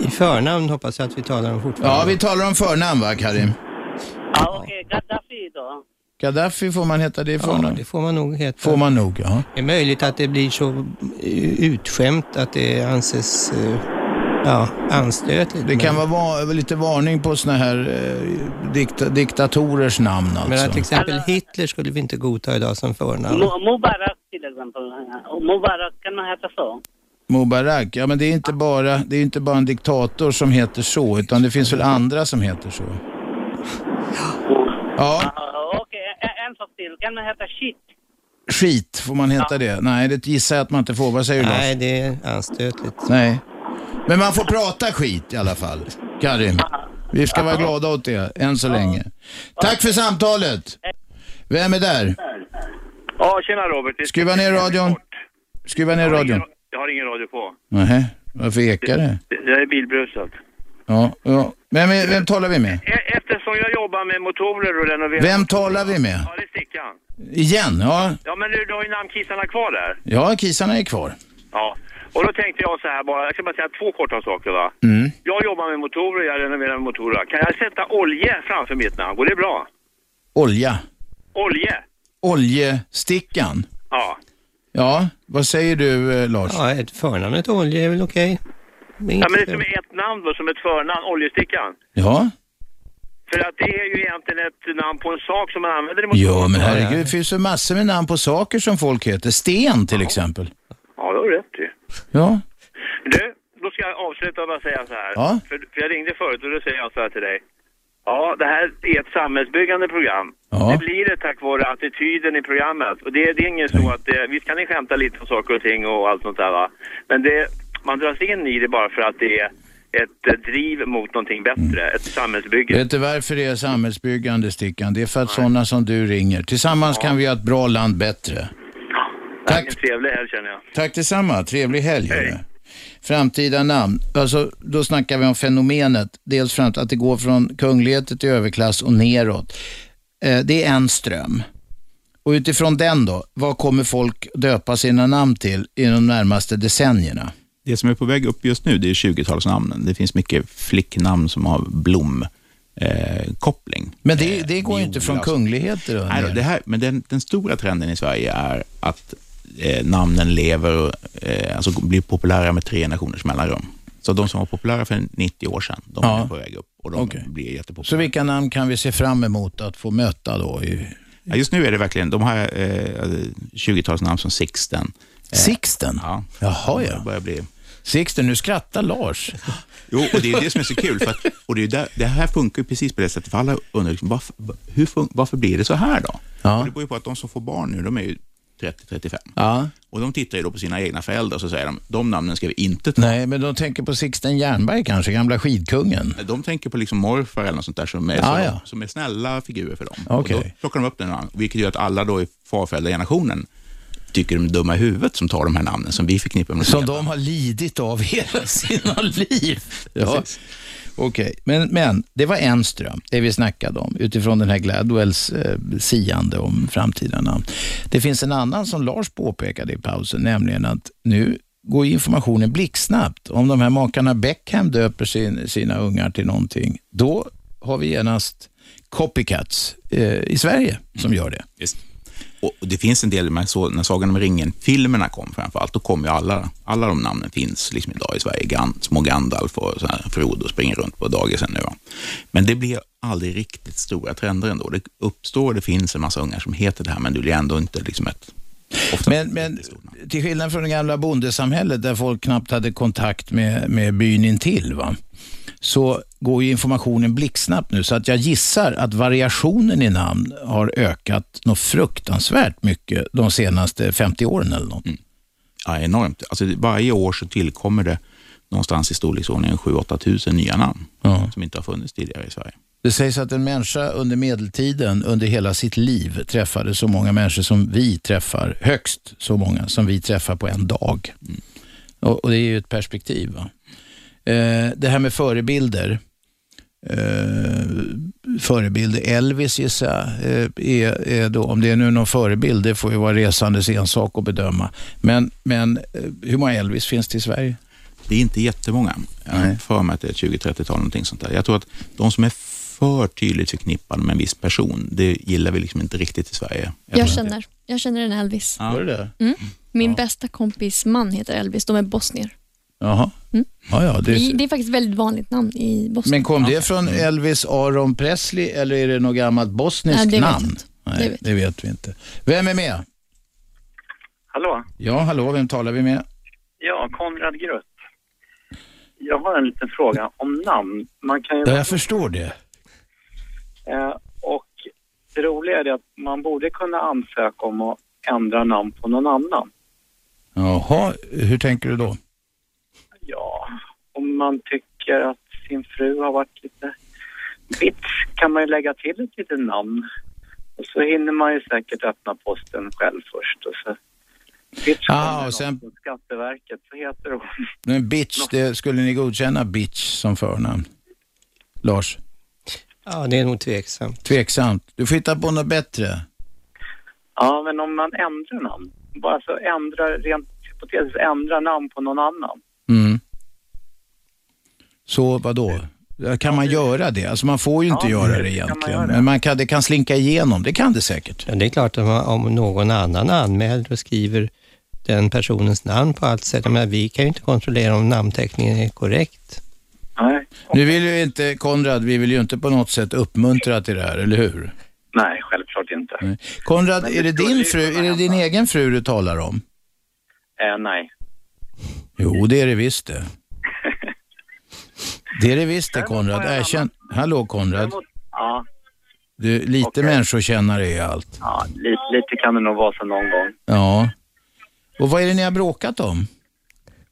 I förnamn hoppas jag att vi talar om fortfarande. Ja, vi talar om förnamn va, Karim? Ja, okej. Gaddafi då. Gaddafi får man heta det i Ja, förnamn? det får man nog heta. Får man nog, ja. Det är möjligt att det blir så eh, utskämt att det anses eh, ja, anstötligt. Det kan men- vara va- lite varning på såna här eh, dikta diktatorers namn alltså. Men att till exempel Hitler skulle vi inte godta idag som förnamn. Mu- Mubarak till exempel. Mubarak, kan man heta så? Mubarak, ja men det är inte bara, det är inte bara en diktator som heter så, utan det finns väl andra som heter så. Ja, Ja, Okej, en- en sak till. Kan man heta shit? skit, får man heta det? Nej, det gissar jag att man inte får. Vad säger du Nej, Lars? det är anstötligt. Nej. Men man får prata skit i alla fall, Karim. Vi ska vara glada åt det, än så länge. Tack för samtalet. Vem är där? Ja, tjena Robert. Skruva ner radion. Skruva ner radion. Jag har ingen radio på. Nej, varför ekar det? Jag är bilbrusad. Ja, ja. Vem, är, vem talar vi med? E- Eftersom jag jobbar med motorer och renovering... Vem talar vi med? Ja, det är Stickan. Igen? Ja, Ja, men du, du har ju namnkissarna kvar där. ja kisarna är kvar. Ja. Och då tänkte jag så här bara, jag ska bara säga två korta saker va. Mm. Jag jobbar med motorer, jag renoverar motorer. Kan jag sätta olje framför mitt namn? Går det bra? Olja. Olje? Oljestickan. Ja. Ja, vad säger du eh, Lars? Ja, ett förnamnet Olje är väl okej. Är Ja, men det är som ett namn då, som ett förnamn, oljestickan. Ja, För att det är ju egentligen ett namn på en sak som man använder i ja men herregud, det finns ju massor med namn på saker som folk heter. Sten till exempel. Ja, du. Ja. Då ska jag avsluta och bara säga så här. Ja. För, för jag ringde förut och då säger jag så här till dig. Ja, det här är ett samhällsbyggande program. Ja. Det blir det tack vare attityden i programmet. Och det, det är inget så att det, visst kan ni skämta lite om saker och ting och allt sånt där va. Men det, man dras in i det bara för att det är ett eh, driv mot någonting bättre, ett samhällsbygge. Vet du varför det är samhällsbyggande, Stickan? Det är för att sådana som du ringer. Tillsammans kan vi göra ett bra land bättre. Tack. En trevlig helg känner jag. Tack detsamma. Trevlig helg. hörru. Framtida namn. Alltså, då snackar vi om fenomenet. Dels fram att det går från kungligheter till överklass och neråt. Eh, det är en ström. Och utifrån den då, vad kommer folk döpa sina namn till i de närmaste decennierna? Det som är på väg upp just nu det är 20-talsnamnen. Det finns mycket flicknamn som har blom. Eh, koppling. Men det, det går ju inte från alltså. kungligheter Nej, under. det här, men den, den stora trenden i Sverige är att eh, namnen lever, och, eh, alltså blir populära med tre generationers mellanrum. Så de som var populära för 90 år sedan, de Ja. är på väg upp och de Okej. blir jättepopulära. Så vilka namn kan vi se fram emot att få möta då? I... Ja, just nu är det verkligen, de har eh, 20-talsnamn som Sixten. Eh, Sixten? Ja. Jaha, ja. Börjar bli... Sixten, nu skrattar Lars. Jo, och det är det som är så kul. För att, och det, är där, det här funkar precis på det sättet. För alla undrar, liksom, varför, hur varför blir det så här då? Ja. Och det beror ju på att de som får barn nu, de är ju 30-35. Ja. Och de tittar ju då på sina egna föräldrar och så säger de, de namnen ska vi inte ta. Nej, men de tänker på Sixten Jernberg kanske, gamla skidkungen. De tänker på liksom morfar eller något sånt där som är, Ja, så, ja. som är snälla figurer för dem. Okej. Och då plockar de upp den namn, vilket gör att alla då i farföräldragenerationen tycker de är dumma i huvudet som tar de här namnen som vi förknippar med Som de har lidit av hela sina liv. Ja. Okej, men, men det var en ström, det vi snackade om, utifrån den här Gladwells eh, siande om framtida namn. Det finns en annan som Lars påpekade i pausen, nämligen att nu går informationen blixtsnabbt. Om de här makarna Beckham döper sin, sina ungar till någonting, då har vi genast copycats eh, i Sverige som gör det. Visst. Och det finns en del, med så, när Sagan om ringen-filmerna kom framförallt, då kom ju alla, alla de namnen finns liksom idag i Sverige. Gand, små Gandalf och så här, Frodo springer runt på dagisen nu. Men det blir aldrig riktigt stora trender ändå. Det uppstår, det finns en massa ungar som heter det här, men det blir ändå inte liksom ett... Men, men till skillnad från det gamla bondesamhället där folk knappt hade kontakt med, med byn intill, va? Så går ju informationen blixtsnabbt nu. Så att jag gissar att variationen i namn har ökat något fruktansvärt mycket de senaste 50 åren eller något. Ja, enormt. Alltså, varje år så tillkommer det någonstans i storleksordningen 7-8 tusen nya namn som inte har funnits tidigare i Sverige. Det sägs att en människa under medeltiden, under hela sitt liv, träffade så många människor som vi träffar, högst så många som vi träffar på en dag. Och, och det är ju ett perspektiv. Va? Eh, det här med förebilder. Eh, förebilder, Elvis gissar jag, eh, är, är då, om det är nu någon förebild, det får ju vara resandes ensak att bedöma. Men, men eh, hur många Elvis finns det i Sverige? Det är inte jättemånga. Jag har för mig att det är 20-30-tal någonting sånt där. Jag tror att de som är för tydligt förknippade med en viss person, det gillar vi liksom inte riktigt i Sverige. Jag känner, jag känner en Elvis. Ja. Var det det? Mm. Min bästa kompis man heter Elvis, de är bosnier. Jaha. Mm. Ja, ja, Det, är, det är faktiskt ett väldigt vanligt namn i Bosnien. Men kom det från Elvis Aron Presley eller är det något gammalt bosniskt Nej, det vet namn? Nej, Det det vet vet. vi inte. Vem är med? Hallå? Ja, hallå, vem talar vi med? Ja, Konrad Grutt. Jag har en liten fråga om namn. Man kan ju... Ja, jag förstår det. Eh, och det roliga är att man borde kunna ansöka om att ändra namn på någon annan. Jaha, hur tänker du då? Om man tycker att sin fru har varit lite bitch kan man ju lägga till ett litet namn. Och så hinner man ju säkert öppna posten själv först. Och så bitch Ah, och sen- Skatteverket, så heter hon. Men bitch, det, skulle ni godkänna bitch som förnamn? Lars? Ja, det är nog tveksamt. Tveksamt. Du får hitta på något bättre. Ja, men om man ändrar namn, bara så ändra, rent hypotetiskt, ändra namn på någon annan. Mm. Så vad då? Kan man göra det? Alltså man får ju inte Ja, göra det det kan man egentligen. göra. Men man kan, det kan slinka igenom. Det kan det säkert. Ja, det är klart att om- om någon annan anmäler och skriver den personens namn på allt sätt, men vi kan ju inte kontrollera om namnteckningen är korrekt. Nej. Nu vill ju inte, Konrad, vi vill ju inte på något sätt uppmuntra till det här, eller hur? Nej, självklart inte. Konrad, Men är det det din fru, är det din egen fru du talar om? Eh, nej. Jo, det är det visst det. Det är det visst det Konrad. Erkänn. Hallå Konrad. Ja, Du, lite Okej. människokännare är allt. ja lite, lite kan det nog vara så någon gång. Ja. Och vad är det ni har bråkat om?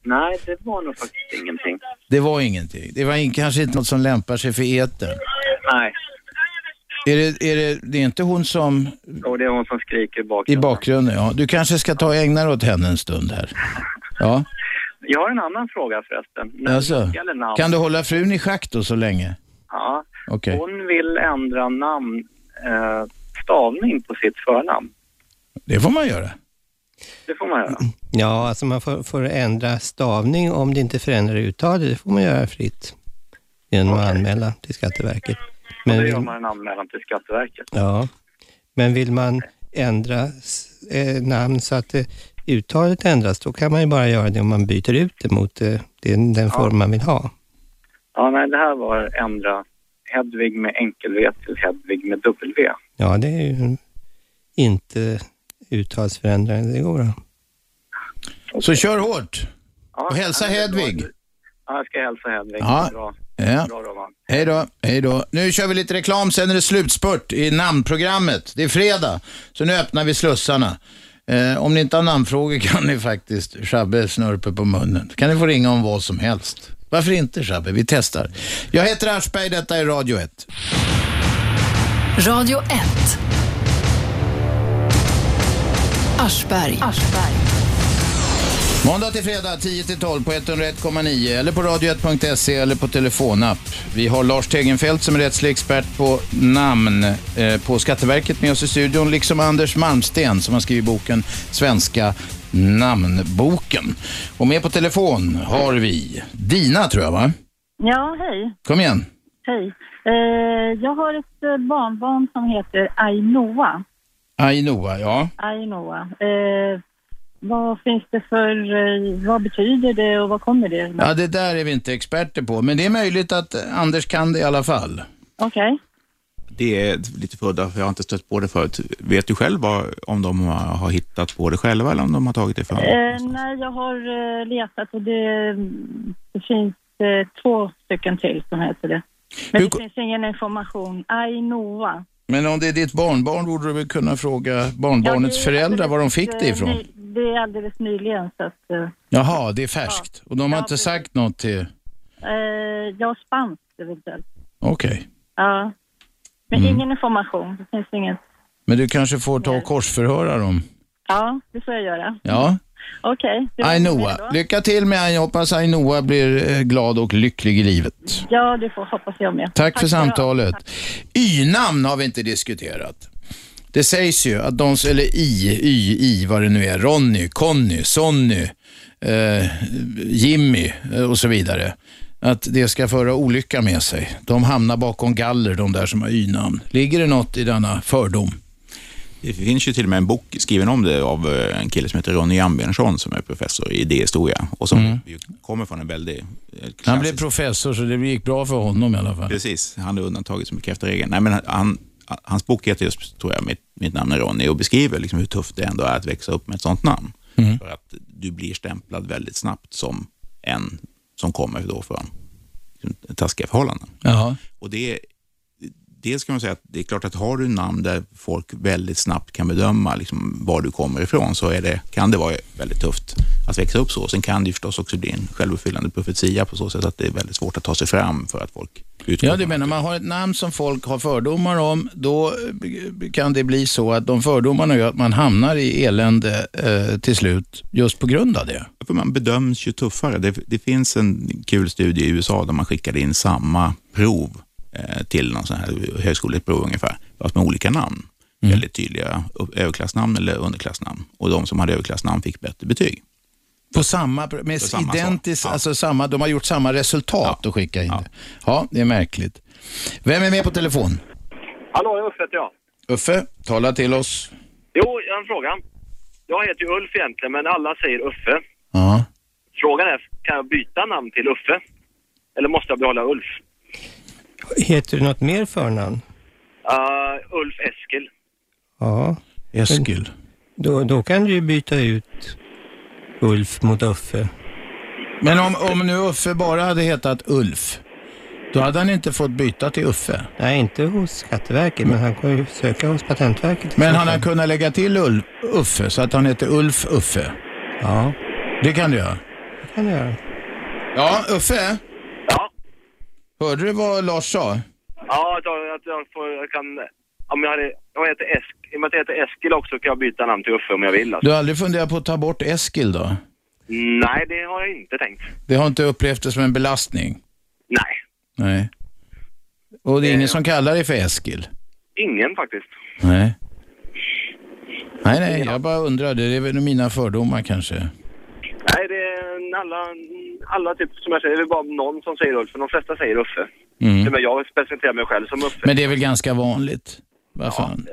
Nej, det var nog faktiskt ingenting. Det var ingenting. Det var in, kanske inte något som lämpar sig för etern. Nej, Är det, är det, det är inte hon som och det är hon som skriker i i bakgrunden. bakgrunden? Ja. Du kanske ska ta och ägna dig åt henne en stund här. Ja. Jag har en annan fråga förresten. När det Alltså, gäller namn. kan du hålla frun i schack då så länge? Ja, Okej. hon vill ändra namn, eh, stavning på sitt förnamn. Det får man göra. Det får man göra. Ja, alltså man får, får ändra stavning om det inte förändrar uttalet. Det får man göra fritt genom att anmäla till Skatteverket. Men då vill, gör man en anmälan till Skatteverket. ja, men vill man ändra s- eh, namn så att eh, uttalet ändras, då kan man ju bara göra det om man byter ut det mot eh, den, den form man vill ha. Ja, nej, det här var ändra Hedvig med enkel V till Hedvig med W. Ja, det är ju inte uttalsförändrande, det går bra. Så kör hårt. Och hälsa Hedvig. Ja, jag ska hälsa Hedvig. Ja. Bra. Ja. Bra. Hej då, hej då. Nu kör vi lite reklam, sen är det slutspurt i namnprogrammet. Det är fredag, så nu öppnar vi slussarna. Eh, om ni inte har namnfrågor kan ni faktiskt Shabbe snörper på munnen. kan ni få ringa om vad som helst. Varför inte Shabbe? Vi testar. Jag heter Aschberg, detta är Radio 1. Radio 1. Aschberg. Aschberg. Måndag till fredag 10-12 på 101,9 eller på radio1.se eller på telefonapp. Vi har Lars Tegenfeldt som är rättslig expert på namn eh, på Skatteverket med oss i studion, liksom Anders Malmsten som har skrivit boken Svenska namnboken. Och med på telefon har vi Dina tror jag va? Ja, hej. Kom igen. Hej. Eh, jag har ett eh, barnbarn som heter Ainoa. Ainoa, ja. Ainoa. Eh, vad finns det för, eh, vad betyder det och vad kommer det? Ja, det där är vi inte experter på, men det är möjligt att Anders kan det i alla fall. Okej. Det är lite för för jag har inte stött på det förut. Vet du själv vad, om de har hittat på det själva eller om de har tagit det för Eh, nej, jag har eh, letat och det, det finns eh, två stycken till som heter det. Men Hur det finns ingen information. Ainoa. Men om det är ditt barnbarn borde du väl kunna fråga barnbarnets Ja, föräldrar var de fick det ifrån? ny- Det är alldeles nyligen så att, eh, Jaha, det är färskt. Och de har inte sagt något till... eh, ja, spanskt eventuellt. Okej. Ja. Men Mm. ingen information. Det finns inget. Men du kanske får ta och korsförhöra dem? Ja, det får jag göra. Ja. Okej. det Ainoa. Lycka till med Ainoa. Hoppas Ainoa blir eh, glad och lycklig i livet. Ja, det får hoppas jag med. Tack för du ha. samtalet. Y-namn har vi inte diskuterat. Det sägs ju att de, eller I, Y, I, vad det nu är, Ronny, Conny, Sonny, eh, Jimmy eh, och så vidare. Att det ska föra olycka med sig. De hamnar bakom galler, de där som har Y-namn. Ligger det något i denna fördom? Det finns ju till och med en bok skriven om det av eh, en kille som heter Ronny Ambjörnsson som är professor i idéhistoria och som Mm. kommer från en väldigt... eh, Han klassisk- blev professor så det gick bra för honom i alla fall. Precis, han är undantaget som bekräftar regeln. Nej, men han, hans bok heter just, tror jag, mitt, mitt namn är Ronny och beskriver liksom hur tufft det ändå är att växa upp med ett sånt namn. Mm. För att du blir stämplad väldigt snabbt som en som kommer då från liksom, taskiga förhållanden. Jaha. Och det, dels kan man säga att det är klart att har du namn där folk väldigt snabbt kan bedöma liksom, var du kommer ifrån så är det, kan det vara väldigt tufft att växa upp så. Sen kan det ju förstås också bli en självuppfyllande profetia på så sätt att det är väldigt svårt att ta sig fram för att folk utgår Ja, du menar man har ett namn som folk har fördomar om, då eh, kan det bli så att de fördomarna gör att man hamnar i elände eh, till slut just på grund av det. För man bedöms ju tuffare. Det, det finns en kul studie i USA där man skickade in samma prov till någon sån här högskoleprov ungefär, fast med olika namn. Väldigt tydliga överklassnamn eller underklassnamn. Och de som hade överklassnamn fick bättre betyg. På samma, med På samma identiskt. Ja. alltså samma, de har gjort samma resultat och skicka in det. Ja, det är märkligt. Vem är med på telefon? Hallå, Uffe heter jag. Uffe, tala till oss. Jo, jag har en fråga. Jag heter ju Ulf egentligen, men alla säger Uffe. Ja. Frågan är, kan jag byta namn till Uffe? Eller måste jag behålla Ulf? Heter du något mer förnamn? Uh, Ulf Eskil. Ja. Eskil. Då, då kan du ju byta ut Ulf mot Uffe. Men om, om nu Uffe bara hade hetat Ulf, Då hade han inte fått byta till Uffe. Nej, inte hos Skatteverket, men han kan ju söka hos Patentverket. Men han har kunnat lägga till Ul- Uffe så att han heter Ulf Uffe. Ja. Det kan du göra. Det kan du göra. Ja, Uffe? Hörde du vad Lars sa? Ja, att jag, att jag, får, jag kan... Om jag, hade, om jag heter Esk, I och med att jag heter Eskil också kan jag byta namn till Uffe om jag vill. Alltså. Du har aldrig funderat på att ta bort Eskil då? Nej, det har jag inte tänkt. Det har inte upplevt det som en belastning? Nej, Nej. Och det är ingen som kallar dig för Eskil? ingen faktiskt. Nej. Nej, nej, jag bara undrade. Det är väl mina fördomar kanske. Nej, det är alla, alla typ, som jag säger, det är bara någon som säger Ulf, för de flesta säger Uffe. Mm. Men jag presenterar mig själv som Uffe. Men det är väl ganska vanligt? Vad fan?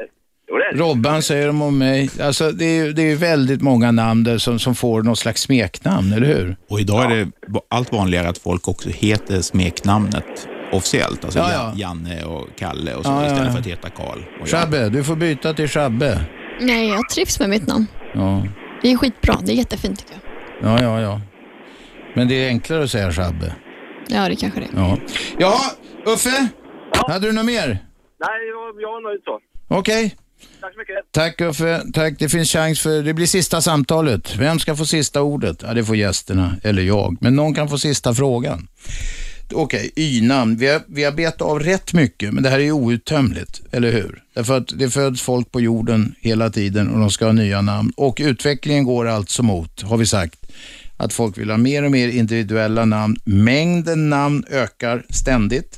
Jo, det det. Robban säger de om mig. Alltså, det är ju det är väldigt många namn där som, som får något slags smeknamn, eller hur? Och idag är det allt vanligare att folk också heter smeknamnet officiellt. Alltså Ja, Ja, ja. Janne och Kalle och så Ja, ja, istället ja. för att heta Karl. Shabbe, du får byta till Shabbe. Nej, jag trivs med mitt namn. Ja, Det är skitbra. Det är jättefint tycker jag. Ja, ja. ja. Men det är enklare att säga Shabbe. Ja, det kanske det är. Ja. Jaha, Uffe? Hade du något mer? Nej, jag, jag är nöjd så. Okej. Tack så mycket. Tack Uffe. Tack. Det finns chans för, det blir sista samtalet. Vem ska få sista ordet? Ja, det får gästerna, eller jag. Men någon kan få sista frågan. Okej, Y-namn. Vi har, vi har betat av rätt mycket, men det här är ju outtömligt, eller hur? Därför att det föds folk på jorden hela tiden och de ska ha nya namn. Och utvecklingen går alltså mot, har vi sagt, att folk vill ha mer och mer individuella namn. Mängden namn ökar ständigt.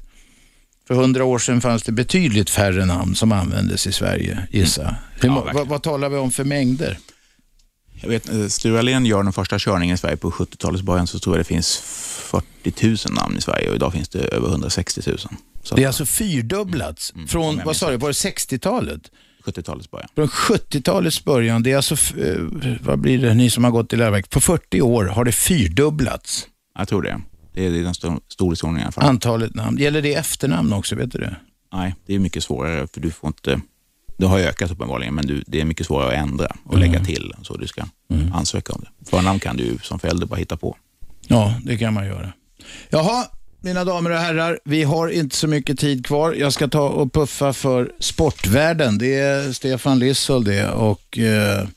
För hundra år sedan fanns det betydligt färre namn som användes i Sverige, gissa. Hur, må- vad, vad talar vi om för mängder? Jag vet, eh, Sture Allén gör den första körningen i Sverige på 70-talets början så tror jag det finns 40 000 namn i Sverige och idag finns det över 160 000. Så Det är alltså fyrdubblats från, om jag vad sa du, var det 60-talet? 70-talets början. Från 70-talets början, det är alltså, eh, vad blir det, ni som har gått i läroverk, på 40 år har det fyrdubblats. Jag tror det. Det är den stor, storleksordningen i alla fall. Antalet namn. Gäller det efternamn också, vet du det? Nej, det är mycket svårare för du får inte... Det har ökat uppenbarligen, men du, det är mycket svårare att ändra och lägga till så du ska ansöka om det. Förnamn kan du som förälder bara hitta på. Ja, det kan man göra. Jaha, mina damer och herrar, vi har inte så mycket tid kvar. Jag ska ta och puffa för sportvärlden. Det är Stefan Lissol det och eh,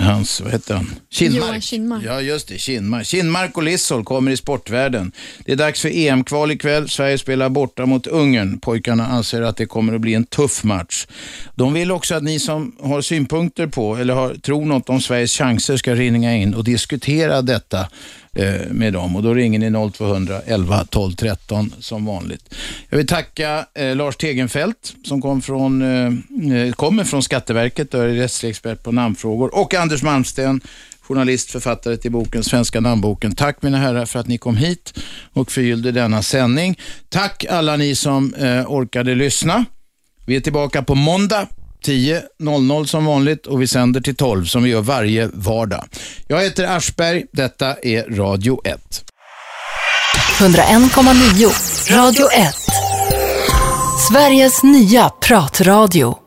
hans, vad heter han? Kindmark. Johan Kindmark. Ja, just det. Kindmark. Kindmark och Lissol kommer i sportvärlden. Det är dags för EM-kval ikväll. Sverige spelar borta mot Ungern. Pojkarna anser att det kommer att bli en tuff match. De vill också att ni som har synpunkter på eller har, tror något om Sveriges chanser ska ringa in och diskutera detta Eh, med dem. Och då ringer ni 0200 11 12 13 som vanligt. Jag vill tacka eh, Lars Tegenfeldt som kom från, eh, eh kommer från Skatteverket och är rättslig expert på namnfrågor och Anders Malmsten journalist, författare till boken Svenska namnboken. Tack mina herrar för att ni kom hit och förgyllde denna sändning. Tack alla ni som eh, orkade lyssna. Vi är tillbaka på måndag 10.00 som vanligt och vi sänder till 12 som vi gör varje vardag. Jag heter Aschberg, detta är Radio 1. 101,9 Radio 1. Sveriges nya pratradio.